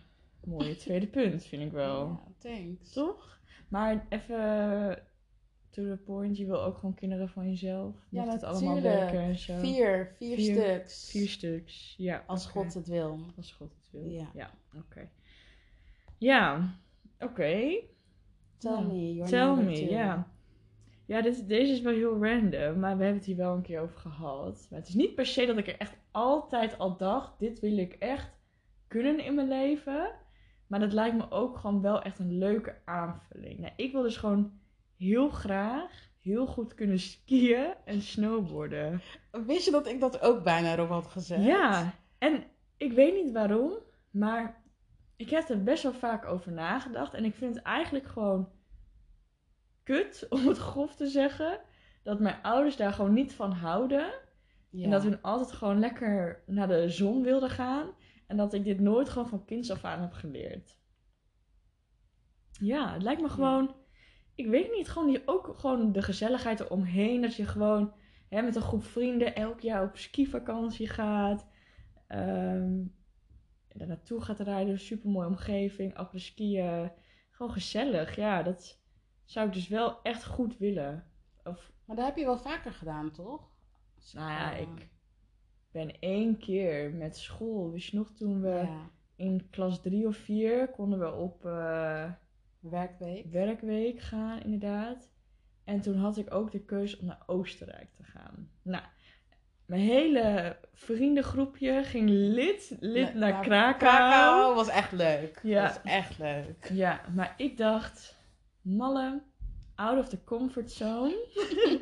mooie *laughs* tweede punt, vind ik wel. Ja, thanks. Toch? Maar even to the point, je wil ook gewoon kinderen van jezelf. Ja, Mocht het allemaal werken en zo. Vier, vier, Vier- stuks. Vier stuks, ja. Als. God het wil. Als God het wil. Ja. Ja, oké. Ja, oké. Tell Ja. me, your Tell me, ja. Ja, dit, deze is wel heel random, maar we hebben het hier wel een keer over gehad. Maar het is niet per se dat ik er echt altijd al dacht, dit wil ik echt kunnen in mijn leven. Maar dat lijkt me ook gewoon wel echt een leuke aanvulling. Nou, ik wil dus gewoon heel graag heel goed kunnen skiën en snowboarden. Wist je dat ik dat ook bijna erop had gezegd? Ja, en ik weet niet waarom, maar ik heb er best wel vaak over nagedacht. En ik vind het eigenlijk gewoon kut, *laughs* om het grof te zeggen, dat mijn ouders daar gewoon niet van houden. Ja. En dat hun altijd gewoon lekker naar de zon wilden gaan. En dat ik dit nooit gewoon van kinds af aan heb geleerd. Ja, het lijkt me gewoon. Ik weet niet, gewoon die, ook gewoon de gezelligheid eromheen. Dat je gewoon hè, met een groep vrienden elk jaar op skivakantie gaat. Ehm daar naartoe gaat rijden, super mooie omgeving, après skiën. Gewoon gezellig, ja, dat zou ik dus wel echt goed willen. Of Maar dat heb je wel vaker gedaan, toch? nou ja, ik ben één keer met school. Wist je nog, toen we ja. in klas drie of vier konden we op eh, Werkweek. werkweek gaan, inderdaad. En toen had ik ook de keuze om naar Oostenrijk te gaan. Nou, mijn hele vriendengroepje ging lid, lid Na- naar naar Krakau. Krakau was echt leuk. Ja. was echt leuk. Ja, maar ik dacht, malle, out of the comfort zone.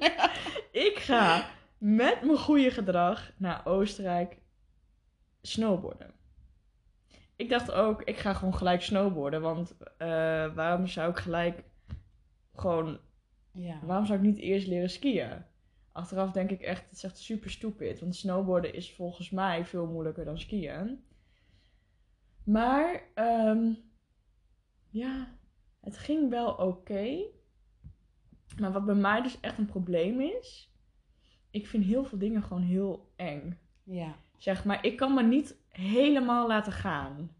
*laughs* ik ga met mijn goede gedrag naar Oostenrijk snowboarden. Ik dacht ook, ik ga gewoon gelijk snowboarden. Want eh, waarom zou ik gelijk gewoon Ja. Waarom zou ik niet eerst leren skiën? Achteraf denk ik echt, het is echt super stupid. Want snowboarden is volgens mij veel moeilijker dan skiën. Maar, ehm, ja, het ging wel oké. Maar wat bij mij dus echt een probleem is, ik vind heel veel dingen gewoon heel eng. Ja. Zeg maar, ik kan me niet helemaal laten gaan.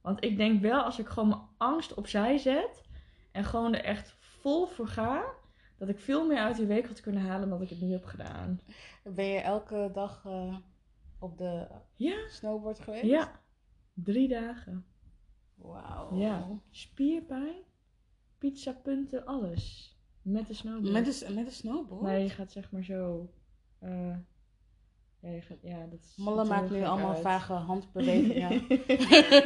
Want ik denk wel, als ik gewoon mijn angst opzij zet en gewoon er echt vol voor ga, dat ik veel meer uit die week had kunnen halen dan ik het nu heb gedaan. Ben je elke dag eh, op de Ja, snowboard geweest? ja. Drie dagen. Wauw. Ja. Spierpijn, pizzapunten, alles. Met de snowboard. Met een, met een snowboard? Maar je gaat zeg maar zo... eh, ja, je gaat, ja, dat is maakt nu allemaal uit. vage handbewegingen.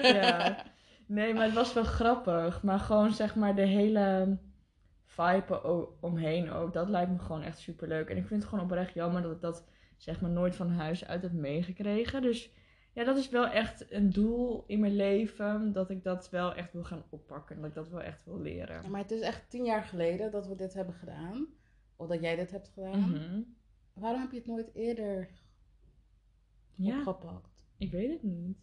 *laughs* ja. Nee, maar het was wel grappig. Maar gewoon zeg maar de hele vibe omheen ook. Dat lijkt me gewoon echt super leuk. En ik vind het gewoon oprecht jammer dat ik dat zeg maar nooit van huis uit heb meegekregen. Dus ja, dat is wel echt een doel in mijn leven. Dat ik dat wel echt wil gaan oppakken. En dat ik dat wel echt wil leren. Ja, maar het is echt tien jaar geleden dat we dit hebben gedaan. Of dat jij dit hebt gedaan. Mhm. Waarom heb je het nooit eerder Ja. opgepakt? Ik weet het niet.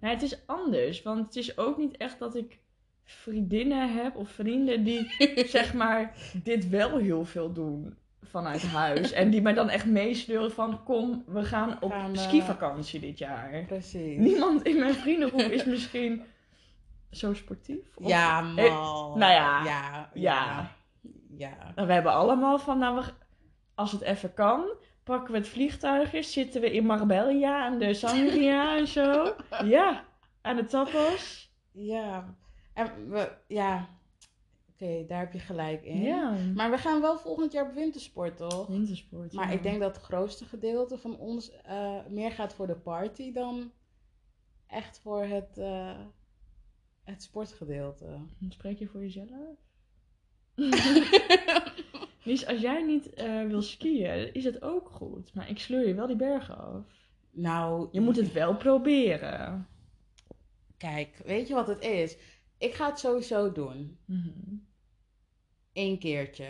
Nou, het is anders, want het is ook niet echt dat ik vriendinnen heb of vrienden die *laughs* zeg maar dit wel heel veel doen vanuit huis. En die mij dan echt meesleuren van kom, we gaan op Gaan, eh, skivakantie dit jaar. Precies. Niemand in mijn vriendengroep is misschien zo sportief. Of- Ja, Eh, man. nou ja. Ja. Ja. Ja. Nou, We hebben allemaal van, nou, we, als het even kan, pakken we het vliegtuigje, zitten we in Marbella aan de sangria en zo. *laughs* Ja, aan de tapas. Ja. En we, ja. Oké, daar heb je gelijk in. Ja. Maar we gaan wel volgend jaar op wintersport, toch? Wintersport. Maar ja. ik denk dat het grootste gedeelte van ons eh, meer gaat voor de party dan echt voor het, eh, het sportgedeelte. Spreek je voor jezelf? *laughs* Lies, als jij niet eh, wil skiën, is het ook goed. Maar ik sleur je wel die bergen af. nou, Je moet het wel proberen. Kijk, weet je wat het is? Ik ga het sowieso doen. Mhm. Eén keertje.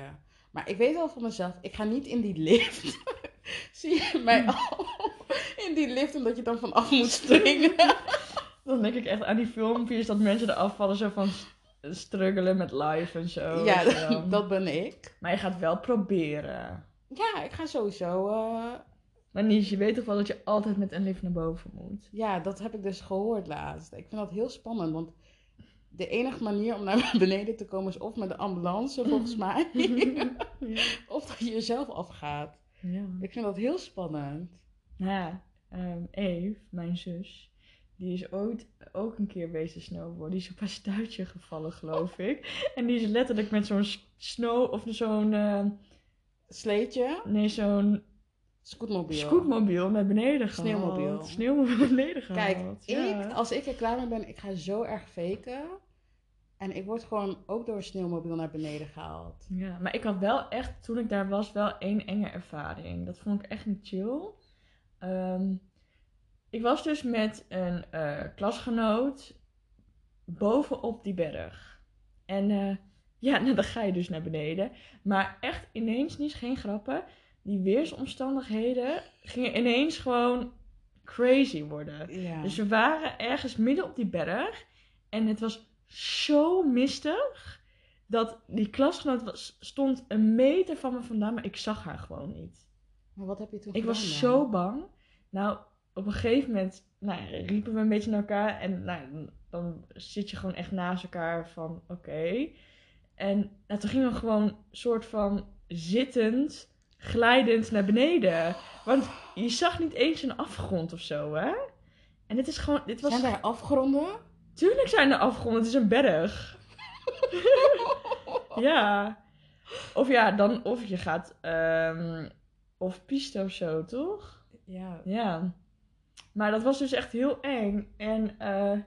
Maar ik weet wel van mezelf, ik ga niet in die lift. *laughs* Zie je mij al *laughs* in die lift omdat je dan vanaf moet springen? *laughs* Dan denk ik echt aan die filmpjes dat mensen eraf vallen zo van struggelen met live en zo. ja, dat, ben ik. Maar je gaat wel proberen. Ja, ik ga sowieso. eh, Maar Nies, je weet toch wel dat je altijd met een lift naar boven moet? Ja, dat heb ik dus gehoord laatst. Ik vind dat heel spannend, want de enige manier om naar *laughs* beneden te komen is of met de ambulance, volgens *laughs* mij. ja. of dat je jezelf afgaat. ja. Ik vind dat heel spannend. Nou ja, ehm, Eve, mijn zus, die is ooit ook een keer bezig snowboarden. Die is op haar stuitje gevallen, geloof ik. En die is letterlijk met zo'n snow, of zo'n, eh, Sleetje, nee, zo'n scootmobiel. scootmobiel naar beneden gehaald. Sneeuwmobiel. Sneeuwmobiel naar beneden Kijk, gehaald. ja. ik, als ik er klaar mee ben, ik ga zo erg faken. En ik word gewoon ook door een sneeuwmobiel naar beneden gehaald. Ja, maar ik had wel echt, toen ik daar was, wel één enge ervaring. Dat vond ik echt niet chill. Ehm, ik was dus met een eh, klasgenoot bovenop die berg. En eh, ja, *laughs* nou, dan ga je dus naar beneden. Maar echt ineens, niet geen grappen, die weersomstandigheden gingen ineens gewoon crazy worden. Ja. Dus we waren ergens midden op die berg. En het was zo mistig. Dat die klasgenoot was, stond een meter van me vandaan. Maar ik zag haar gewoon niet. maar wat heb je toen Ik gedaan was dan? zo bang. Nou, op een gegeven moment nou, riepen we een beetje naar elkaar. En nou, dan- zit je gewoon echt naast elkaar van oké. En nou, toen gingen we gewoon soort van zittend, glijdend naar beneden. Want je zag niet eens een afgrond of zo, hè? En het is gewoon, dit was... Zijn daar afgronden? Tuurlijk zijn er afgronden, het is een berg. *laughs* ja. Of ja, dan of je gaat ehm of piste of zo, toch? Ja. Ja. Maar dat was dus echt heel eng. En, eh,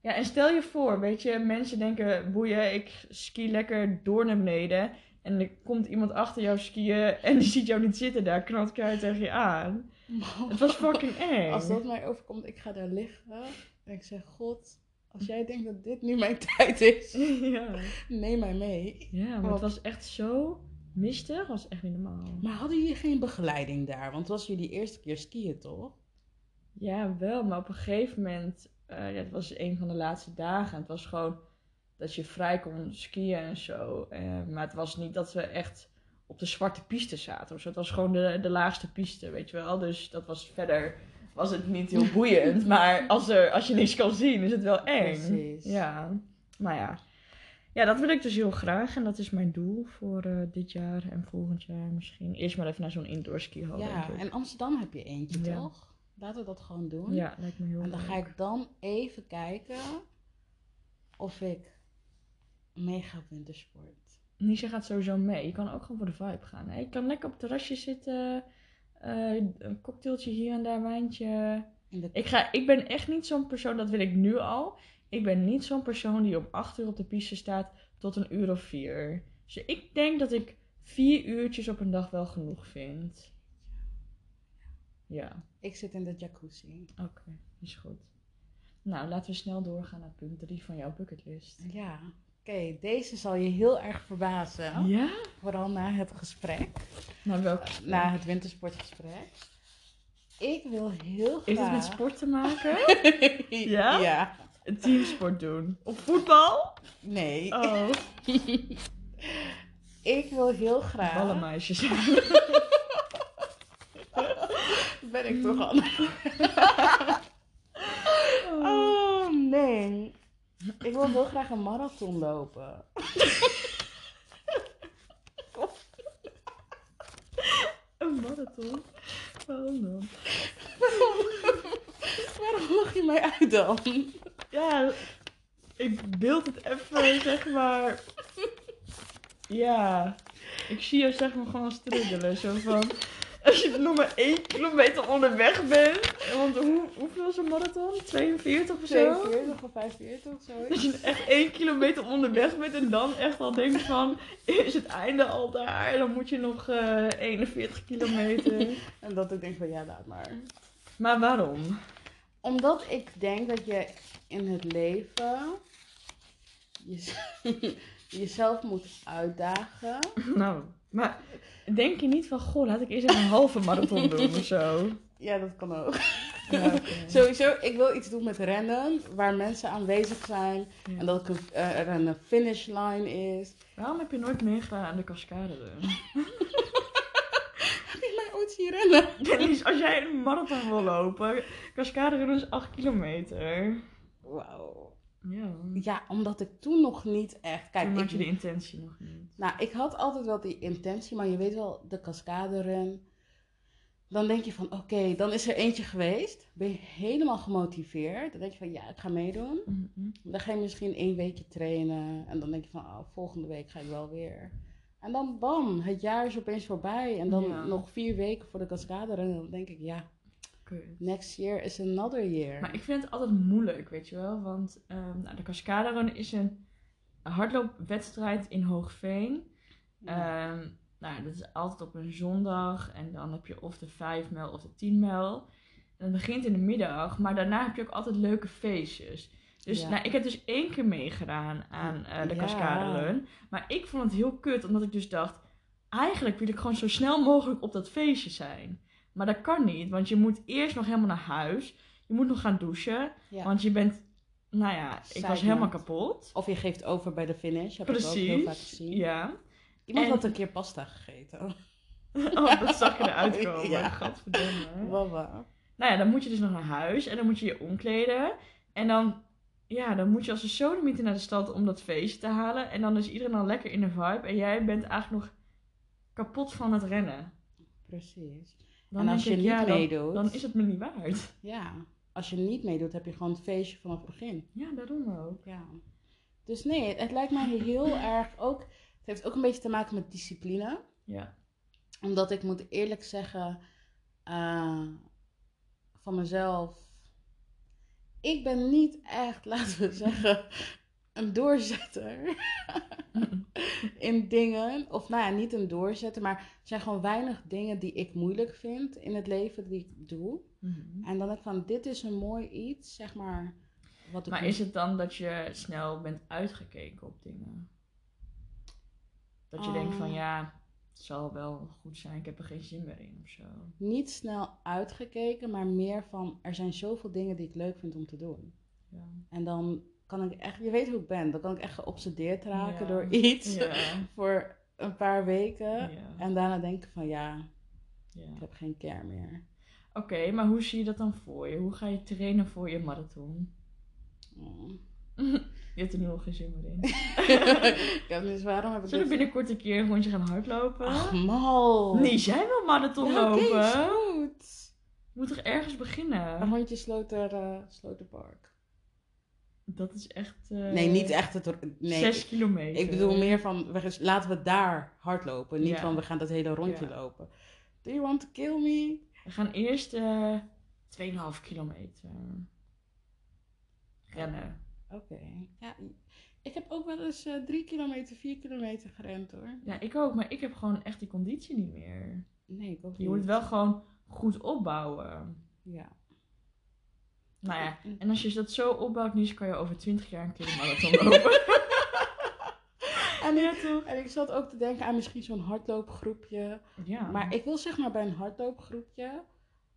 ja, en stel je voor, weet je, mensen denken, boeien, ik ski lekker door naar beneden. En er komt iemand achter jou skiën en die ziet jou niet zitten daar, knalt keihard tegen je aan. Het was fucking *laughs* eng. Als dat mij overkomt, ik ga daar liggen en ik zeg, God, als jij denkt dat dit nu mijn *laughs* tijd is, *laughs* ja. neem mij mee. ja, maar het was echt zo mistig, was echt niet normaal. Maar hadden jullie geen begeleiding daar? Want het was jullie eerste keer skiën, toch? Ja, wel, maar op een gegeven moment, eh, ja, het was een van de laatste dagen. Het was gewoon dat je vrij kon skiën en zo. Eh, maar het was niet dat we echt op de zwarte piste zaten. zo. het was gewoon de, de laagste piste, weet je wel. Dus dat was verder, was het niet heel boeiend. *laughs* maar als, er, als je niks kan zien, is het wel eng. Precies. Ja, maar ja. Ja, dat wil ik dus heel graag. En dat is mijn doel voor eh, dit jaar en volgend jaar misschien. Eerst maar even naar zo'n indoor skihal, ja, denk ik. en Amsterdam heb je eentje, Ja. toch? Laten we dat gewoon doen. Ja, lijkt me heel En dan ga ik dan even kijken of ik mee ga op wintersport. Nisha gaat sowieso mee. Je kan ook gewoon voor de vibe gaan. Hè? Je kan lekker op het terrasje zitten. Eh, een cocktailtje hier en daar, wijntje. De... Ik, ga, ik ben echt niet zo'n persoon, dat wil ik nu al. Ik ben niet zo'n persoon die om 8 uur op de piste staat tot een uur of vier. Dus ik denk dat ik vier uurtjes op een dag wel genoeg vind. Ja, Ik zit in de jacuzzi. oké. Is goed. Nou, laten we snel doorgaan naar punt 3 van jouw bucketlist. Ja, oké. Deze zal je heel erg verbazen. Ja? Vooral na het gesprek. Nou, welk? Na het wintersportgesprek. Ik wil heel graag... Is het met sport te maken? *laughs* Ja? Ja. Een teamsport doen. Of voetbal? Nee. Oh. *laughs* Ik wil heel graag... Ballenmeisjes. Ben ik toch al... *laughs* Oh, nee. Ik wil heel graag een marathon lopen. Een marathon? Waarom dan? Waarom lach je mij uit dan? Ja, ik beeld het even, zeg maar. Ja, ik zie je zeg maar gewoon struggelen. Zo van, als je nog maar één kilometer onderweg bent. Want hoe, hoeveel is een marathon? 42 of zo? 42 of 45 of zo. Dat je echt één kilometer onderweg bent en dan echt al denkt van, is het einde al daar? Dan moet je nog eh 41 kilometer. *laughs* En dat ik denk van ja, laat maar. Maar waarom? Omdat ik denk dat je in het leven *laughs* jez- jezelf moet uitdagen. Nou, maar denk je niet van, goh, laat ik eerst even een halve marathon *laughs* doen of zo? Ja, dat kan ook. Ja. *laughs* Sowieso, ik wil iets doen met rennen waar mensen aanwezig zijn. Ja. En dat eh, er een finishline is. Waarom heb je nooit meegedaan aan de cascade? *laughs* Heb je mij ooit zien rennen? Dennis, als jij een marathon wil lopen, cascade is 8 kilometer. Wauw. Ja. Ja, omdat ik toen nog niet echt... Kijk, Toen ik, had je de intentie nog niet. Nou, ik had altijd wel die intentie, maar je weet wel, de cascaderun. Dan denk je van, oké, dan is er eentje geweest. Ben je helemaal gemotiveerd. Dan denk je van, ja, ik ga meedoen. Mhm. Dan ga je misschien één weekje trainen. En dan denk je van, oh, volgende week ga ik wel weer. En dan bam, het jaar is opeens voorbij. En dan Ja. nog vier weken voor de cascaderun. Dan denk ik, ja, Kut. next year is another year. Maar ik vind het altijd moeilijk, weet je wel. Want ehm, nou, de cascade run is een hardloopwedstrijd in Hoogveen. Ja. Ehm, nou, dat is altijd op een zondag. En dan heb je of de 5 mijl of de 10 mijl. En dat begint in de middag. Maar daarna heb je ook altijd leuke feestjes. Dus Ja. nou, ik heb dus één keer meegedaan aan eh, de Ja. cascade run. Maar ik vond het heel kut, omdat ik dus dacht... Eigenlijk wil ik gewoon zo snel mogelijk op dat feestje zijn. Maar dat kan niet, want je moet eerst nog helemaal naar huis. Je moet nog gaan douchen. Ja. Want je bent... Nou ja, ik was helemaal kapot. Of je geeft over bij de finish. Heb ik ook heel vaak Precies. gezien. Ja. Iemand En- had een keer pasta gegeten. *laughs* Oh, dat zag je eruit *laughs* komen. Ja. Gadverdamme. Nou ja, dan moet je dus nog naar huis en dan moet je je omkleden. En dan, ja, dan moet je als een sodemieter naar de stad om dat feestje te halen. En dan is iedereen al lekker in de vibe. En jij bent eigenlijk nog kapot van het rennen. Precies. Dan en als je ik, niet ja, meedoet, dan is het me niet waard. *laughs* ja, als je niet meedoet, heb je gewoon het feestje vanaf het begin. Ja, daarom ook. Ja. Dus nee, het lijkt mij heel *clears throat* erg ook. Het heeft ook een beetje te maken met discipline. Ja. Omdat ik moet eerlijk zeggen, eh, van mezelf. Ik ben niet echt, *laughs* laten we zeggen, een doorzetter in dingen. Of nou ja, niet een doorzetter, maar er zijn gewoon weinig dingen die ik moeilijk vind in het leven die ik doe. Mhm. En dan denk ik van, dit is een mooi iets, zeg maar. Wat Maar moet- is het dan dat je snel bent uitgekeken op dingen? Dat je denkt van Oh. ja, het zal wel goed zijn, ik heb er geen zin meer in of zo. niet snel uitgekeken, maar meer van, er zijn zoveel dingen die ik leuk vind om te doen. Ja. En dan kan ik echt, je weet hoe ik ben, dan kan ik echt geobsedeerd raken Ja. door *laughs* iets Ja. voor een paar weken. Ja. En daarna denk ik van, ja, ik heb geen care meer. Oké, maar hoe zie je dat dan voor je? Hoe ga je trainen voor je marathon? Mm. *laughs* je hebt er nu al geen zin meer in. *laughs* ja, dus waarom heb ik Zullen we dit... binnenkort een keer een rondje gaan hardlopen? Ach, mal. nee, jij wil marathon Ja, lopen? is goed. Je moet toch ergens beginnen? Een rondje Sloter, eh, Sloterpark. Dat is echt... eh, nee, niet echt het... Nee, Zes kilometer. ik bedoel meer van, we, laten we daar hardlopen. Niet Ja. van, we gaan dat hele rondje Ja. lopen. Do you want to kill me? We gaan eerst eh 2,5 kilometer rennen. Oké. Ja, ik heb ook wel eens eh, drie kilometer, vier kilometer gerend hoor. Ja, ik ook, maar ik heb gewoon echt die conditie niet meer. Nee, ik ook niet. Je moet het wel gewoon goed opbouwen. Ja. Nou ja, en als je dat zo opbouwt, Nies, kan je over 20 jaar een keer een marathon *laughs* lopen. En ja, toch? en ik zat ook te denken aan misschien zo'n hardloopgroepje. Ja. Maar ik wil zeg maar bij een hardloopgroepje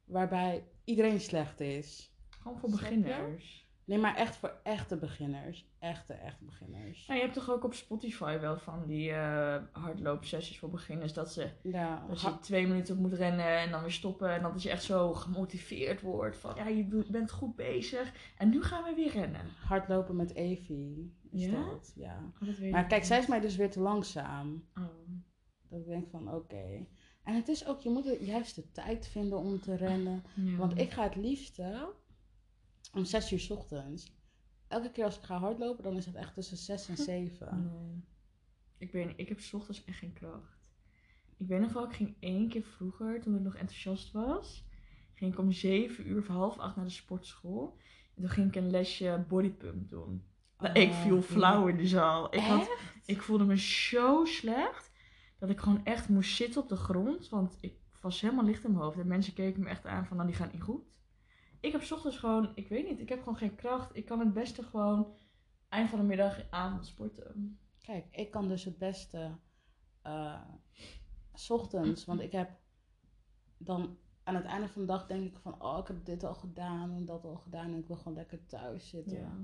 waarbij iedereen slecht is. Gewoon voor Snap je? Nee, maar echt voor echte beginners. Echte, echte beginners. Nou, je hebt toch ook op Spotify wel van die eh hardloopsessies voor beginners. Dat, ze, Ja, dat je twee minuten moet rennen en dan weer stoppen. En dat je echt zo gemotiveerd wordt. Van ja, je bent goed bezig. En nu gaan we weer rennen. hardlopen met Evie. Is Ja? dat, ja. Oh, dat Maar kijk, niet. zij is mij dus weer te langzaam. Oh. Dat ik denk van, oké. En het is ook, je moet de juiste tijd vinden om te rennen. Ja. Want ik ga het liefste om 6 uur 's ochtends. Elke keer als ik ga hardlopen, dan is het echt tussen 6 en 7. Nee. Ik niet, ik heb 's ochtends echt geen kracht. Ik weet nog wel, ik ging één keer vroeger, toen ik nog enthousiast was, ging ik om 7 uur of half acht naar de sportschool. En toen ging ik een lesje bodypump doen. Ik Oh, viel flauw in de zaal. Ik, had, ik voelde me zo slecht dat ik gewoon echt moest zitten op de grond. Want ik was helemaal licht in mijn hoofd. En mensen keken me echt aan van, nou die gaan niet goed. Ik heb 's ochtends gewoon, ik weet niet, ik heb gewoon geen kracht. Ik kan het beste gewoon eind van de middag avond sporten. Kijk, ik kan dus het beste 's ochtends. Want ik heb dan aan het einde van de dag denk ik van... Oh, ik heb dit al gedaan en dat al gedaan. En ik wil gewoon lekker thuis zitten. Ja.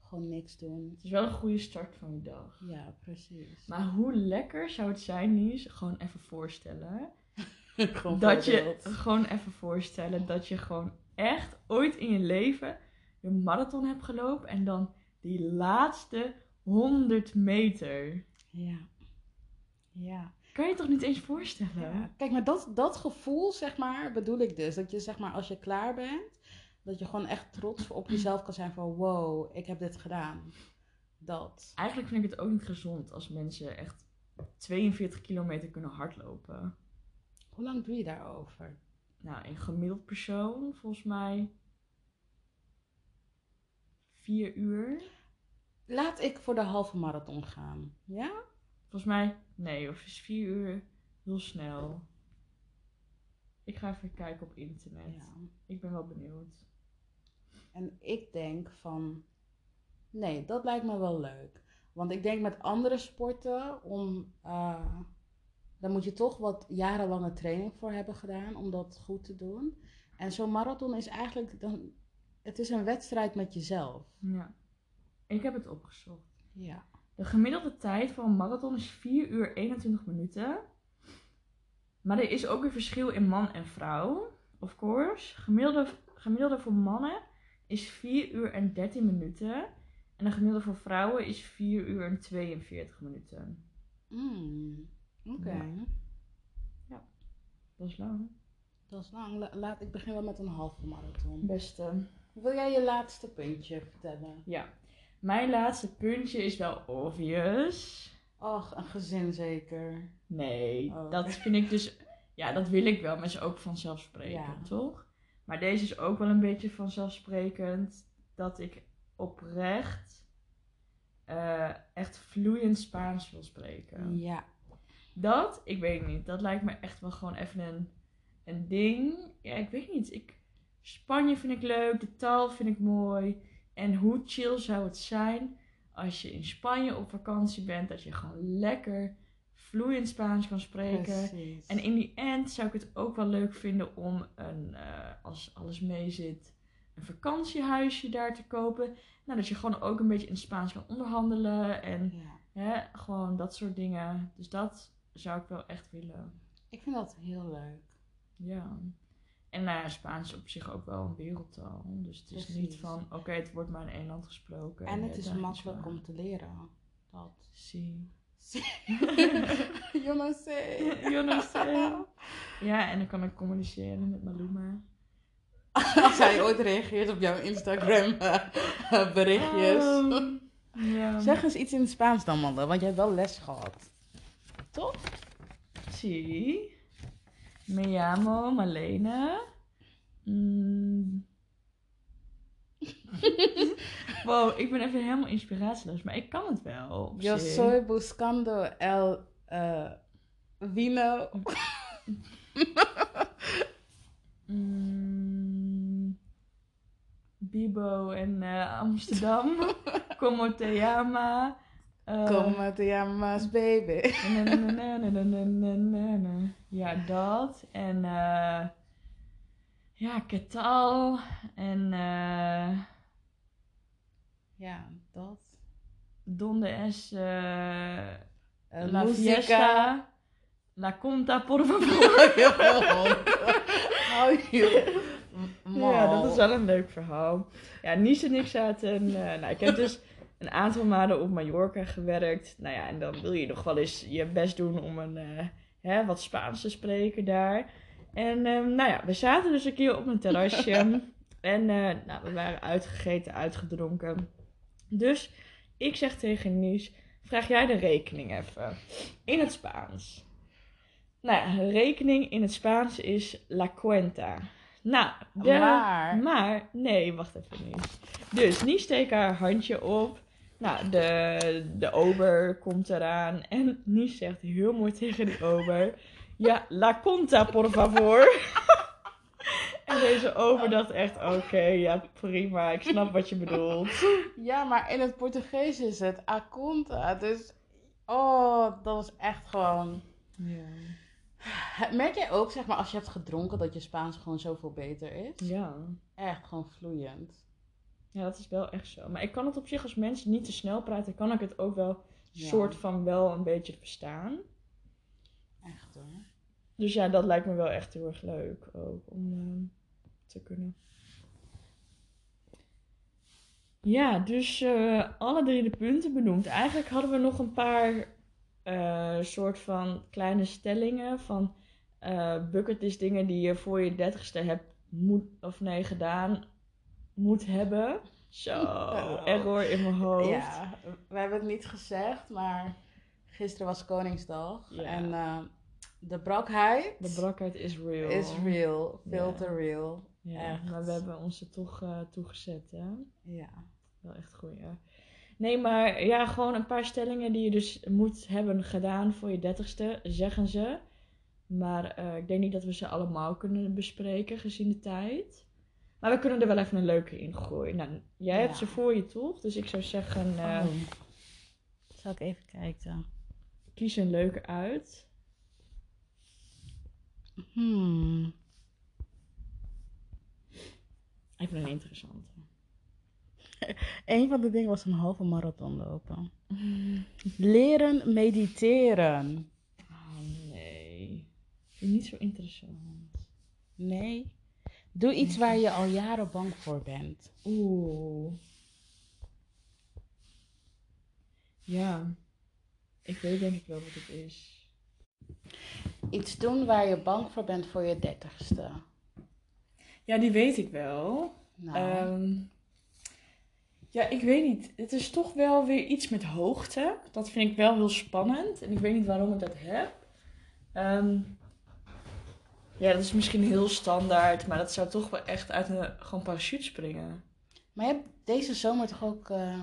Gewoon niks doen. Het is wel een goede start van je dag. Ja, precies. Maar hoe lekker zou het zijn, Nies? Gewoon even voorstellen. *laughs* gewoon dat je, gewoon even voorstellen dat je gewoon echt ooit in je leven een marathon hebt gelopen. En dan die laatste 100 meter. Ja. Ja. Kan je je toch niet eens voorstellen? Ja, Kijk, maar dat, dat gevoel, zeg maar, bedoel ik dus. Dat je, zeg maar, als je klaar bent, dat je gewoon echt trots op jezelf kan zijn van, wow, ik heb dit gedaan. Dat. Eigenlijk vind ik het ook niet gezond als mensen echt 42 kilometer kunnen hardlopen. Hoe lang doe je daarover? Nou, een gemiddeld persoon, volgens mij, 4 uur. Laat ik voor de halve marathon gaan. Ja? Volgens mij, nee, of is 4 uur heel snel. Ik ga even kijken op internet. ja. Ik ben wel benieuwd. En ik denk van, nee, dat lijkt me wel leuk. Want ik denk met andere sporten, om, eh, daar moet je toch wat jarenlange training voor hebben gedaan om dat goed te doen. En zo'n marathon is eigenlijk, dan, het is een wedstrijd met jezelf. Ja. Ik heb het opgezocht. Ja. De gemiddelde tijd voor een marathon is 4 uur 21 minuten. Maar er is ook een verschil in man en vrouw. Of course. Gemiddelde, gemiddelde voor mannen is 4 uur en 13 minuten. En de gemiddelde voor vrouwen is 4 uur en 42 minuten. Mm, Oké, Ja. Dat is lang. dat is lang. La- laat, ik begin wel met een halve marathon. Beste. Wil jij je laatste puntje vertellen? Ja. Mijn laatste puntje is wel obvious. Ach, een gezin zeker. Nee, Oh. dat vind ik dus... Ja, dat wil ik wel, maar is ook vanzelfsprekend, Ja. toch? Maar deze is ook wel een beetje vanzelfsprekend dat ik oprecht... eh, echt vloeiend Spaans wil spreken. Ja. Dat, ik weet niet. Dat lijkt me echt wel gewoon even een, een ding. Ja, ik weet niet. Ik, Spanje vind ik leuk. De taal vind ik mooi. En hoe chill zou het zijn als je in Spanje op vakantie bent. Dat je gewoon lekker vloeiend Spaans kan spreken. Precies. En in die end zou ik het ook wel leuk vinden om, een, eh, als alles mee zit, een vakantiehuisje daar te kopen. Nou, dat je gewoon ook een beetje in Spaans kan onderhandelen. En Ja. hè, gewoon dat soort dingen. Dus dat zou ik wel echt willen. Ik vind dat heel leuk. Ja. En nou ja, Spaans is op zich ook wel een wereldtaal. Dus het is niet van, oké, het wordt maar in één land gesproken. En het is makkelijk waar. om te leren. Dat. Zie. you know say. You know say. Ja, en dan kan ik communiceren met Maluma. Als hij ooit reageert op jouw Instagram eh, eh, berichtjes. Ja. Zeg eens iets in het Spaans dan, Malle, want jij hebt wel les gehad. Toch? Sí. Me llamo Malena. Mm. *laughs* wow, ik ben even helemaal inspiratieloos, maar ik kan het wel. Yo zich. soy buscando el eh, vino. Mm. Bibo en eh, Amsterdam. *laughs* Como te llama. Eh, Kom met de Jama's baby. *laughs* ja, dat. En uh, ja, Ketal. En eh. ja, dat. Donde es uh, la Musica. fiesta? La conta, por favor. *laughs* Ja, dat is wel een leuk verhaal. Ja, Nies en ik zaten... nou, ik heb dus een aantal maanden op Mallorca gewerkt. Nou ja, en dan wil je nog wel eens je best doen om een, eh, hè, wat Spaans te spreken daar. En ehm, nou ja, we zaten dus een keer op een terrasje. *laughs* en eh, nou, we waren uitgegeten, uitgedronken. Dus ik zeg tegen Nies, vraag jij de rekening even. In het Spaans. Nou ja, rekening in het Spaans is la cuenta. Nou, de, Maar- maar, nee, wacht even Nies. Dus Nies steekt haar handje op. Nou, de, de ober komt eraan. En Nies zegt heel mooi tegen die ober. Ja, la conta, por favor. *laughs* en deze ober dacht echt, oké, ja, prima. Ik snap wat je bedoelt. *laughs* Ja, maar in het Portugees is het a conta. Dus, oh, dat was echt gewoon... Ja. *sighs* Merk jij ook, zeg maar, als je hebt gedronken, dat je Spaans gewoon zoveel beter is? Ja. Echt gewoon vloeiend. Ja, dat is wel echt zo. Maar ik kan het op zich als mensen niet te snel praten, kan ik het ook wel Ja. soort van wel een beetje verstaan. Echt hoor. Dus ja, dat lijkt me wel echt heel erg leuk ook om eh, te kunnen. Ja, dus eh, alle drie de punten benoemd. Eigenlijk hadden we nog een paar eh, soort van kleine stellingen van eh bucketlist dingen die je voor je dertigste hebt moet of nee gedaan moet hebben. Zo, Oh. error in mijn hoofd. Ja, we hebben het niet gezegd, maar gisteren was Koningsdag. Ja. En eh, de brakheid De brakheid is real. is real. Veel Ja. te real. Ja, Echt. maar we hebben ons er toch eh, toegezet, hè? Ja. Wel echt goed, ja. Nee, maar ja, gewoon een paar stellingen die je dus moet hebben gedaan voor je dertigste, zeggen ze. Maar eh, ik denk niet dat we ze allemaal kunnen bespreken gezien de tijd. Maar we kunnen er wel even een leuke in gooien. Nou, jij hebt ze voor je toch? Dus ik zou zeggen, eh, Oh. Zal ik even kijken? kies een leuke uit. Hmm. Even een interessante. *laughs* Een van de dingen was een halve marathon lopen. Leren mediteren. Oh nee. Niet zo interessant. Nee. Doe iets waar je al jaren bang voor bent. Oeh. Ja. Ik weet denk ik wel wat het is. Iets doen waar je bang voor bent voor je dertigste. Ja, die weet ik wel. Nou, Ehm, ja, ik weet niet. Het is toch wel weer iets met hoogte. Dat vind ik wel heel spannend. En ik weet niet waarom ik dat heb. Ehm, ja, dat is misschien heel standaard. Maar dat zou toch wel echt uit een gewoon parachute springen. maar je hebt deze zomer toch ook eh,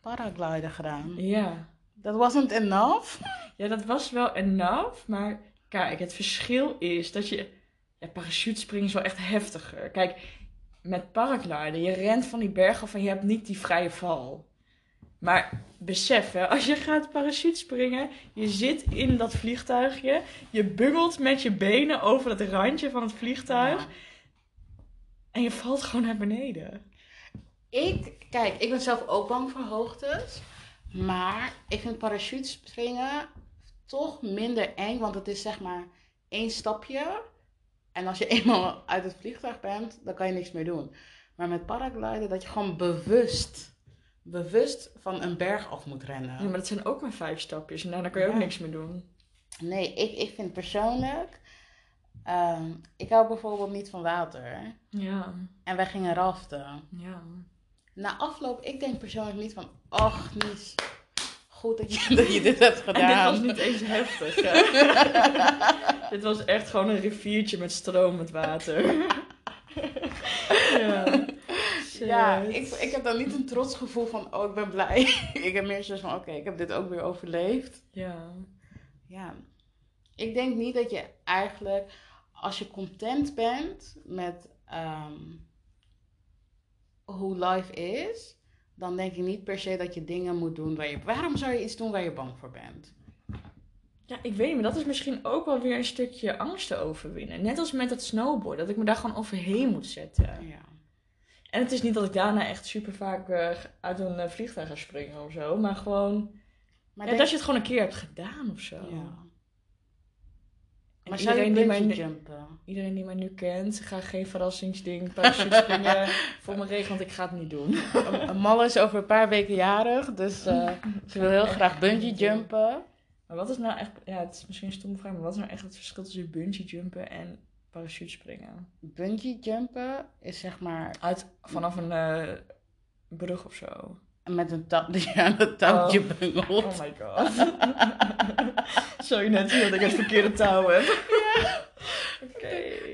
paragliden gedaan. Ja. Dat wasn't enough. Ja, dat was wel enough, maar kijk, het verschil is dat je... Ja, parachutespringen is wel echt heftiger. Kijk, met paragliden, je rent van die berg af en je hebt niet die vrije val. Maar besef, hè, als je gaat parachutespringen, je zit in dat vliegtuigje, je bungelt met je benen over het randje van het vliegtuig Ja. en je valt gewoon naar beneden. Ik, kijk, ik ben zelf ook bang voor hoogtes. Maar ik vind parachutespringen toch minder eng. Want het is zeg maar één stapje. En als je *laughs* eenmaal uit het vliegtuig bent, dan kan je niks meer doen. Maar met paragliden, dat je gewoon bewust, bewust van een berg af moet rennen. Ja, maar dat zijn ook maar vijf stapjes en daarna kan je ook niks meer doen. Nee, ik, ik vind persoonlijk... ehm, ik hou bijvoorbeeld niet van water. Ja, En wij gingen raften. ja. Na afloop, ik denk persoonlijk niet van... Ach, Nies, goed dat je, *laughs* dat je dit hebt En gedaan. dit was niet eens heftig, *laughs* dit was echt gewoon een riviertje met stromend water. *laughs* ja. Ja, ik, ik heb dan niet een trots gevoel van... Oh, ik ben blij. *laughs* ik heb meer zoiets van... Oké, ik heb dit ook weer overleefd. Ja. Ja. Ik denk niet dat je eigenlijk... Als je content bent met ehm, hoe life is... Dan denk ik niet per se dat je dingen moet doen waar je... Waarom zou je iets doen waar je bang voor bent? Ja, ik weet niet, maar dat is misschien ook wel weer een stukje angsten overwinnen. Net als met het snowboard, dat ik me daar gewoon overheen moet zetten. Ja. En het is niet dat ik daarna echt super vaak eh, uit een eh, vliegtuig ga springen of zo, maar gewoon... Maar ja, denk- dat je het gewoon een keer hebt gedaan of zo. Ja. Maar iedereen, die mij iedereen die mij nu kent, ga geen verrassingsding, parachute springen *laughs* voor me regelen, want ik ga het niet doen. Mal is over een paar weken jarig, dus eh, ze wil heel graag bungee jumpen. Maar wat is nou echt, ja, het is misschien een stomme vraag, maar wat is nou echt het verschil tussen bungee jumpen en parachute springen? Bungee jumpen is zeg maar Uit, vanaf een eh, brug of zo. met een *laughs* dat je aan het touwtje Oh. bungelt. Oh my god. Je net zien dat ik het verkeerde touw heb? *laughs* Oké.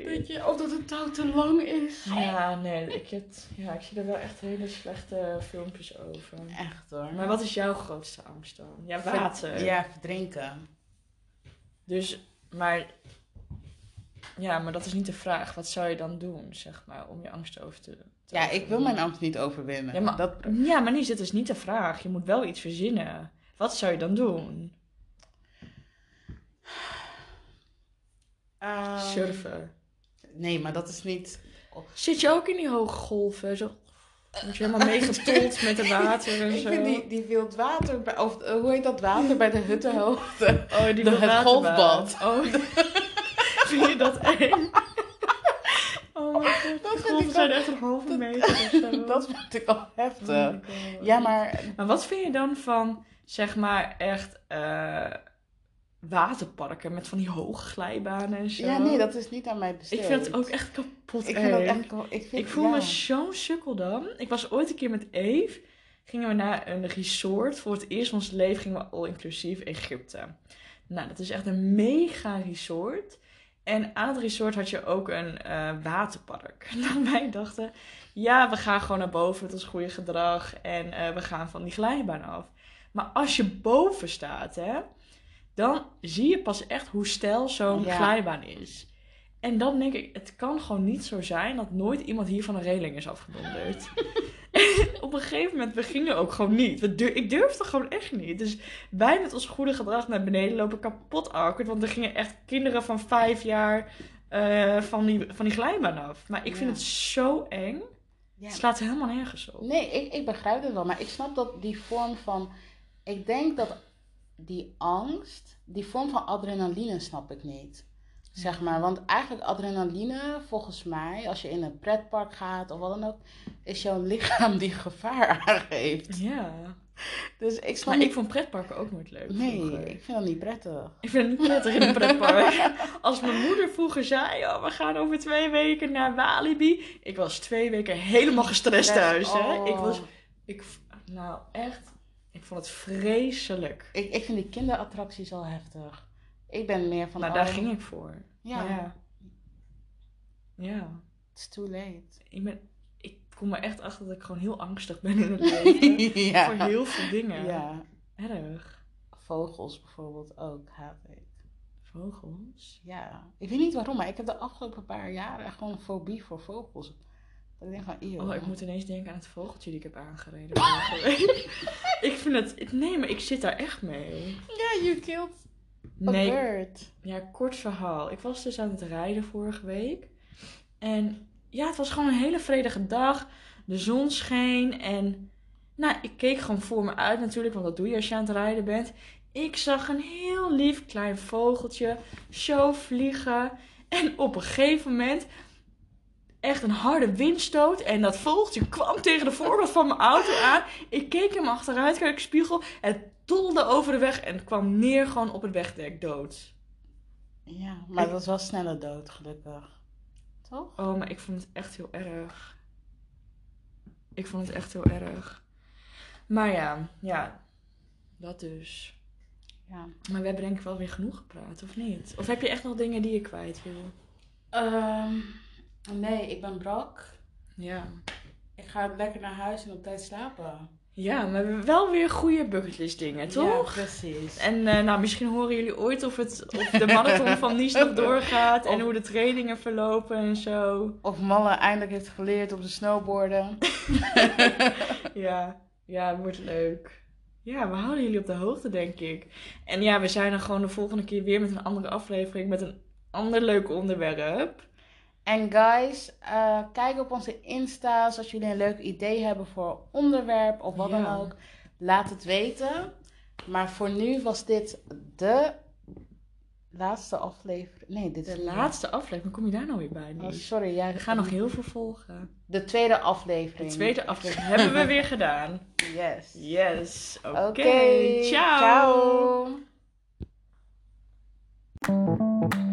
Weet je, of dat het touw te lang is. Ja, nee, ik, heb, ja, ik zie er wel echt hele slechte filmpjes over. Echt hoor. Maar wat is jouw grootste angst dan? Ja, water. Ja, verdrinken. Dus, maar... Ja, maar dat is niet de vraag. Wat zou je dan doen, zeg maar, om je angst over te... te Ja, ik wil mijn angst niet overwinnen. Ja, maar, dat, ja, maar niet, dit is niet de vraag. Je moet wel iets verzinnen. Wat zou je dan doen? Ehm, Surfen. Nee, maar dat is niet... Zit je ook in die hoge golven? Zo, word je helemaal meegetold met het water en *laughs* Ik zo? vind die, die wild water, bij- of eh, hoe heet dat water bij de huttenhoogte? Oh, die de- het golfbad. Oh, vind je dat eng? *laughs* Oh mijn god, Dat vind ik zijn wel- echt een halve dat- meter of zo. *laughs* dat vind ik al heftig. Oh my. Ja, maar Maar wat vind je dan van, zeg maar, echt eh, waterparken met van die hoge glijbanen en zo? ja, nee, dat is niet aan mij besteed. Ik vind het ook echt kapot Ik vind dat echt... wel- Ik, vind, Ik voel ja. me zo'n sukkel dan. Ik was ooit een keer met Eve. Gingen we naar een resort. Voor het eerst van ons leven gingen we al inclusief Egypte. Nou, dat is echt een mega resort. En aan het resort had je ook een eh, waterpark. *laughs* Nou, wij dachten, ja, we gaan gewoon naar boven. Het is goede gedrag. En eh, we gaan van die glijbaan af. Maar als je boven staat, hè, dan zie je pas echt hoe stijl zo'n Ja. glijbaan is. En dan denk ik, het kan gewoon niet zo zijn dat nooit iemand hier van een reling is afgedonderd. en *laughs* op een gegeven moment, we gingen ook gewoon niet. We dur- ik durfde gewoon echt niet. Dus wij met ons goede gedrag naar beneden lopen kapot awkward. Want er gingen echt kinderen van vijf jaar eh, van, die, van die glijbaan af. Maar ik vind Ja. het zo eng. Ja. Het slaat helemaal nergens op. Nee, ik, ik begrijp het wel. Maar ik snap dat die vorm van... Ik denk dat die angst... Die vorm van adrenaline snap ik niet. Zeg maar. Want eigenlijk adrenaline, volgens mij... Als je in een pretpark gaat of wat dan ook... Is jouw lichaam die gevaar *laughs* aangeeft. Ja. Dus ik Maar niet... ik vond pretparken ook nooit leuk. Nee, vroeger. ik vind dat niet prettig. Ik vind het niet prettig in een pretpark. *laughs* Als mijn moeder vroeger zei, oh, we gaan over twee weken naar Walibi. Ik was twee weken helemaal gestrest thuis. Hè? Oh. Ik was, ik, nou echt, ik vond het vreselijk. Ik, ik vind die kinderattracties al heftig. Ik ben meer van... nou, oh, daar ging ik voor. Ja, ja. Ja, it's too late. ik, ben, ik kom er echt achter dat ik gewoon heel angstig ben in het *laughs* leven. ja. Voor heel veel dingen. ja. Erg. Vogels bijvoorbeeld ook, haat ik. Vogels? Ja, ik weet niet waarom, maar ik heb de afgelopen paar jaren gewoon een fobie voor vogels. Dat ik denk van, eeuw. Oh, ik moet ineens denken aan het vogeltje die ik heb aangereden *laughs* ik vind het... Nee, maar ik zit daar echt mee. Ja, you killed Nee, ja, kort verhaal. Ik was dus aan het rijden vorige week. En ja, het was gewoon een hele vredige dag. De zon scheen en... Nou, ik keek gewoon voor me uit natuurlijk, want dat doe je als je aan het rijden bent. Ik zag een heel lief klein vogeltje zo vliegen. En op een gegeven moment echt een harde windstoot. En dat vogeltje kwam tegen de voorkant van mijn auto aan. Ik keek hem achteruit, kijk spiegel. Het tolde over de weg en kwam neer gewoon op het wegdek dood. Ja, maar dat was wel sneller dood, gelukkig. Toch? Oh, maar ik vond het echt heel erg. Ik vond het echt heel erg. Maar ja, ja, dat dus. Ja. Maar we hebben denk ik wel weer genoeg gepraat, of niet? Of heb je echt nog dingen die je kwijt wil? Ehm, nee, ik ben brak. Ja. Ik ga lekker naar huis en op tijd slapen. Ja, maar we hebben wel weer goede bucketlist dingen, toch? Ja, precies. En eh, nou, misschien horen jullie ooit of, het, of de marathon van Nice nog *laughs* doorgaat. En hoe de trainingen verlopen en zo. Of Malle eindelijk heeft geleerd op de snowboarden. *laughs* Ja, ja, het wordt leuk. Ja, we houden jullie op de hoogte, denk ik. En ja, we zijn er gewoon de volgende keer weer met een andere aflevering. Met een ander leuk onderwerp. En guys, eh, kijk op onze Insta's als jullie een leuk idee hebben voor onderwerp of wat Ja. dan ook. Laat het weten. Maar voor nu was dit de laatste aflevering. Nee, dit is De laatste aflevering, kom je daar nou weer bij? Oh, sorry, jij We gaan nog heel veel volgen. De tweede De aflevering. tweede aflevering *laughs* hebben we weer gedaan. Yes. Yes. Oké. Oké. Ciao. Ciao.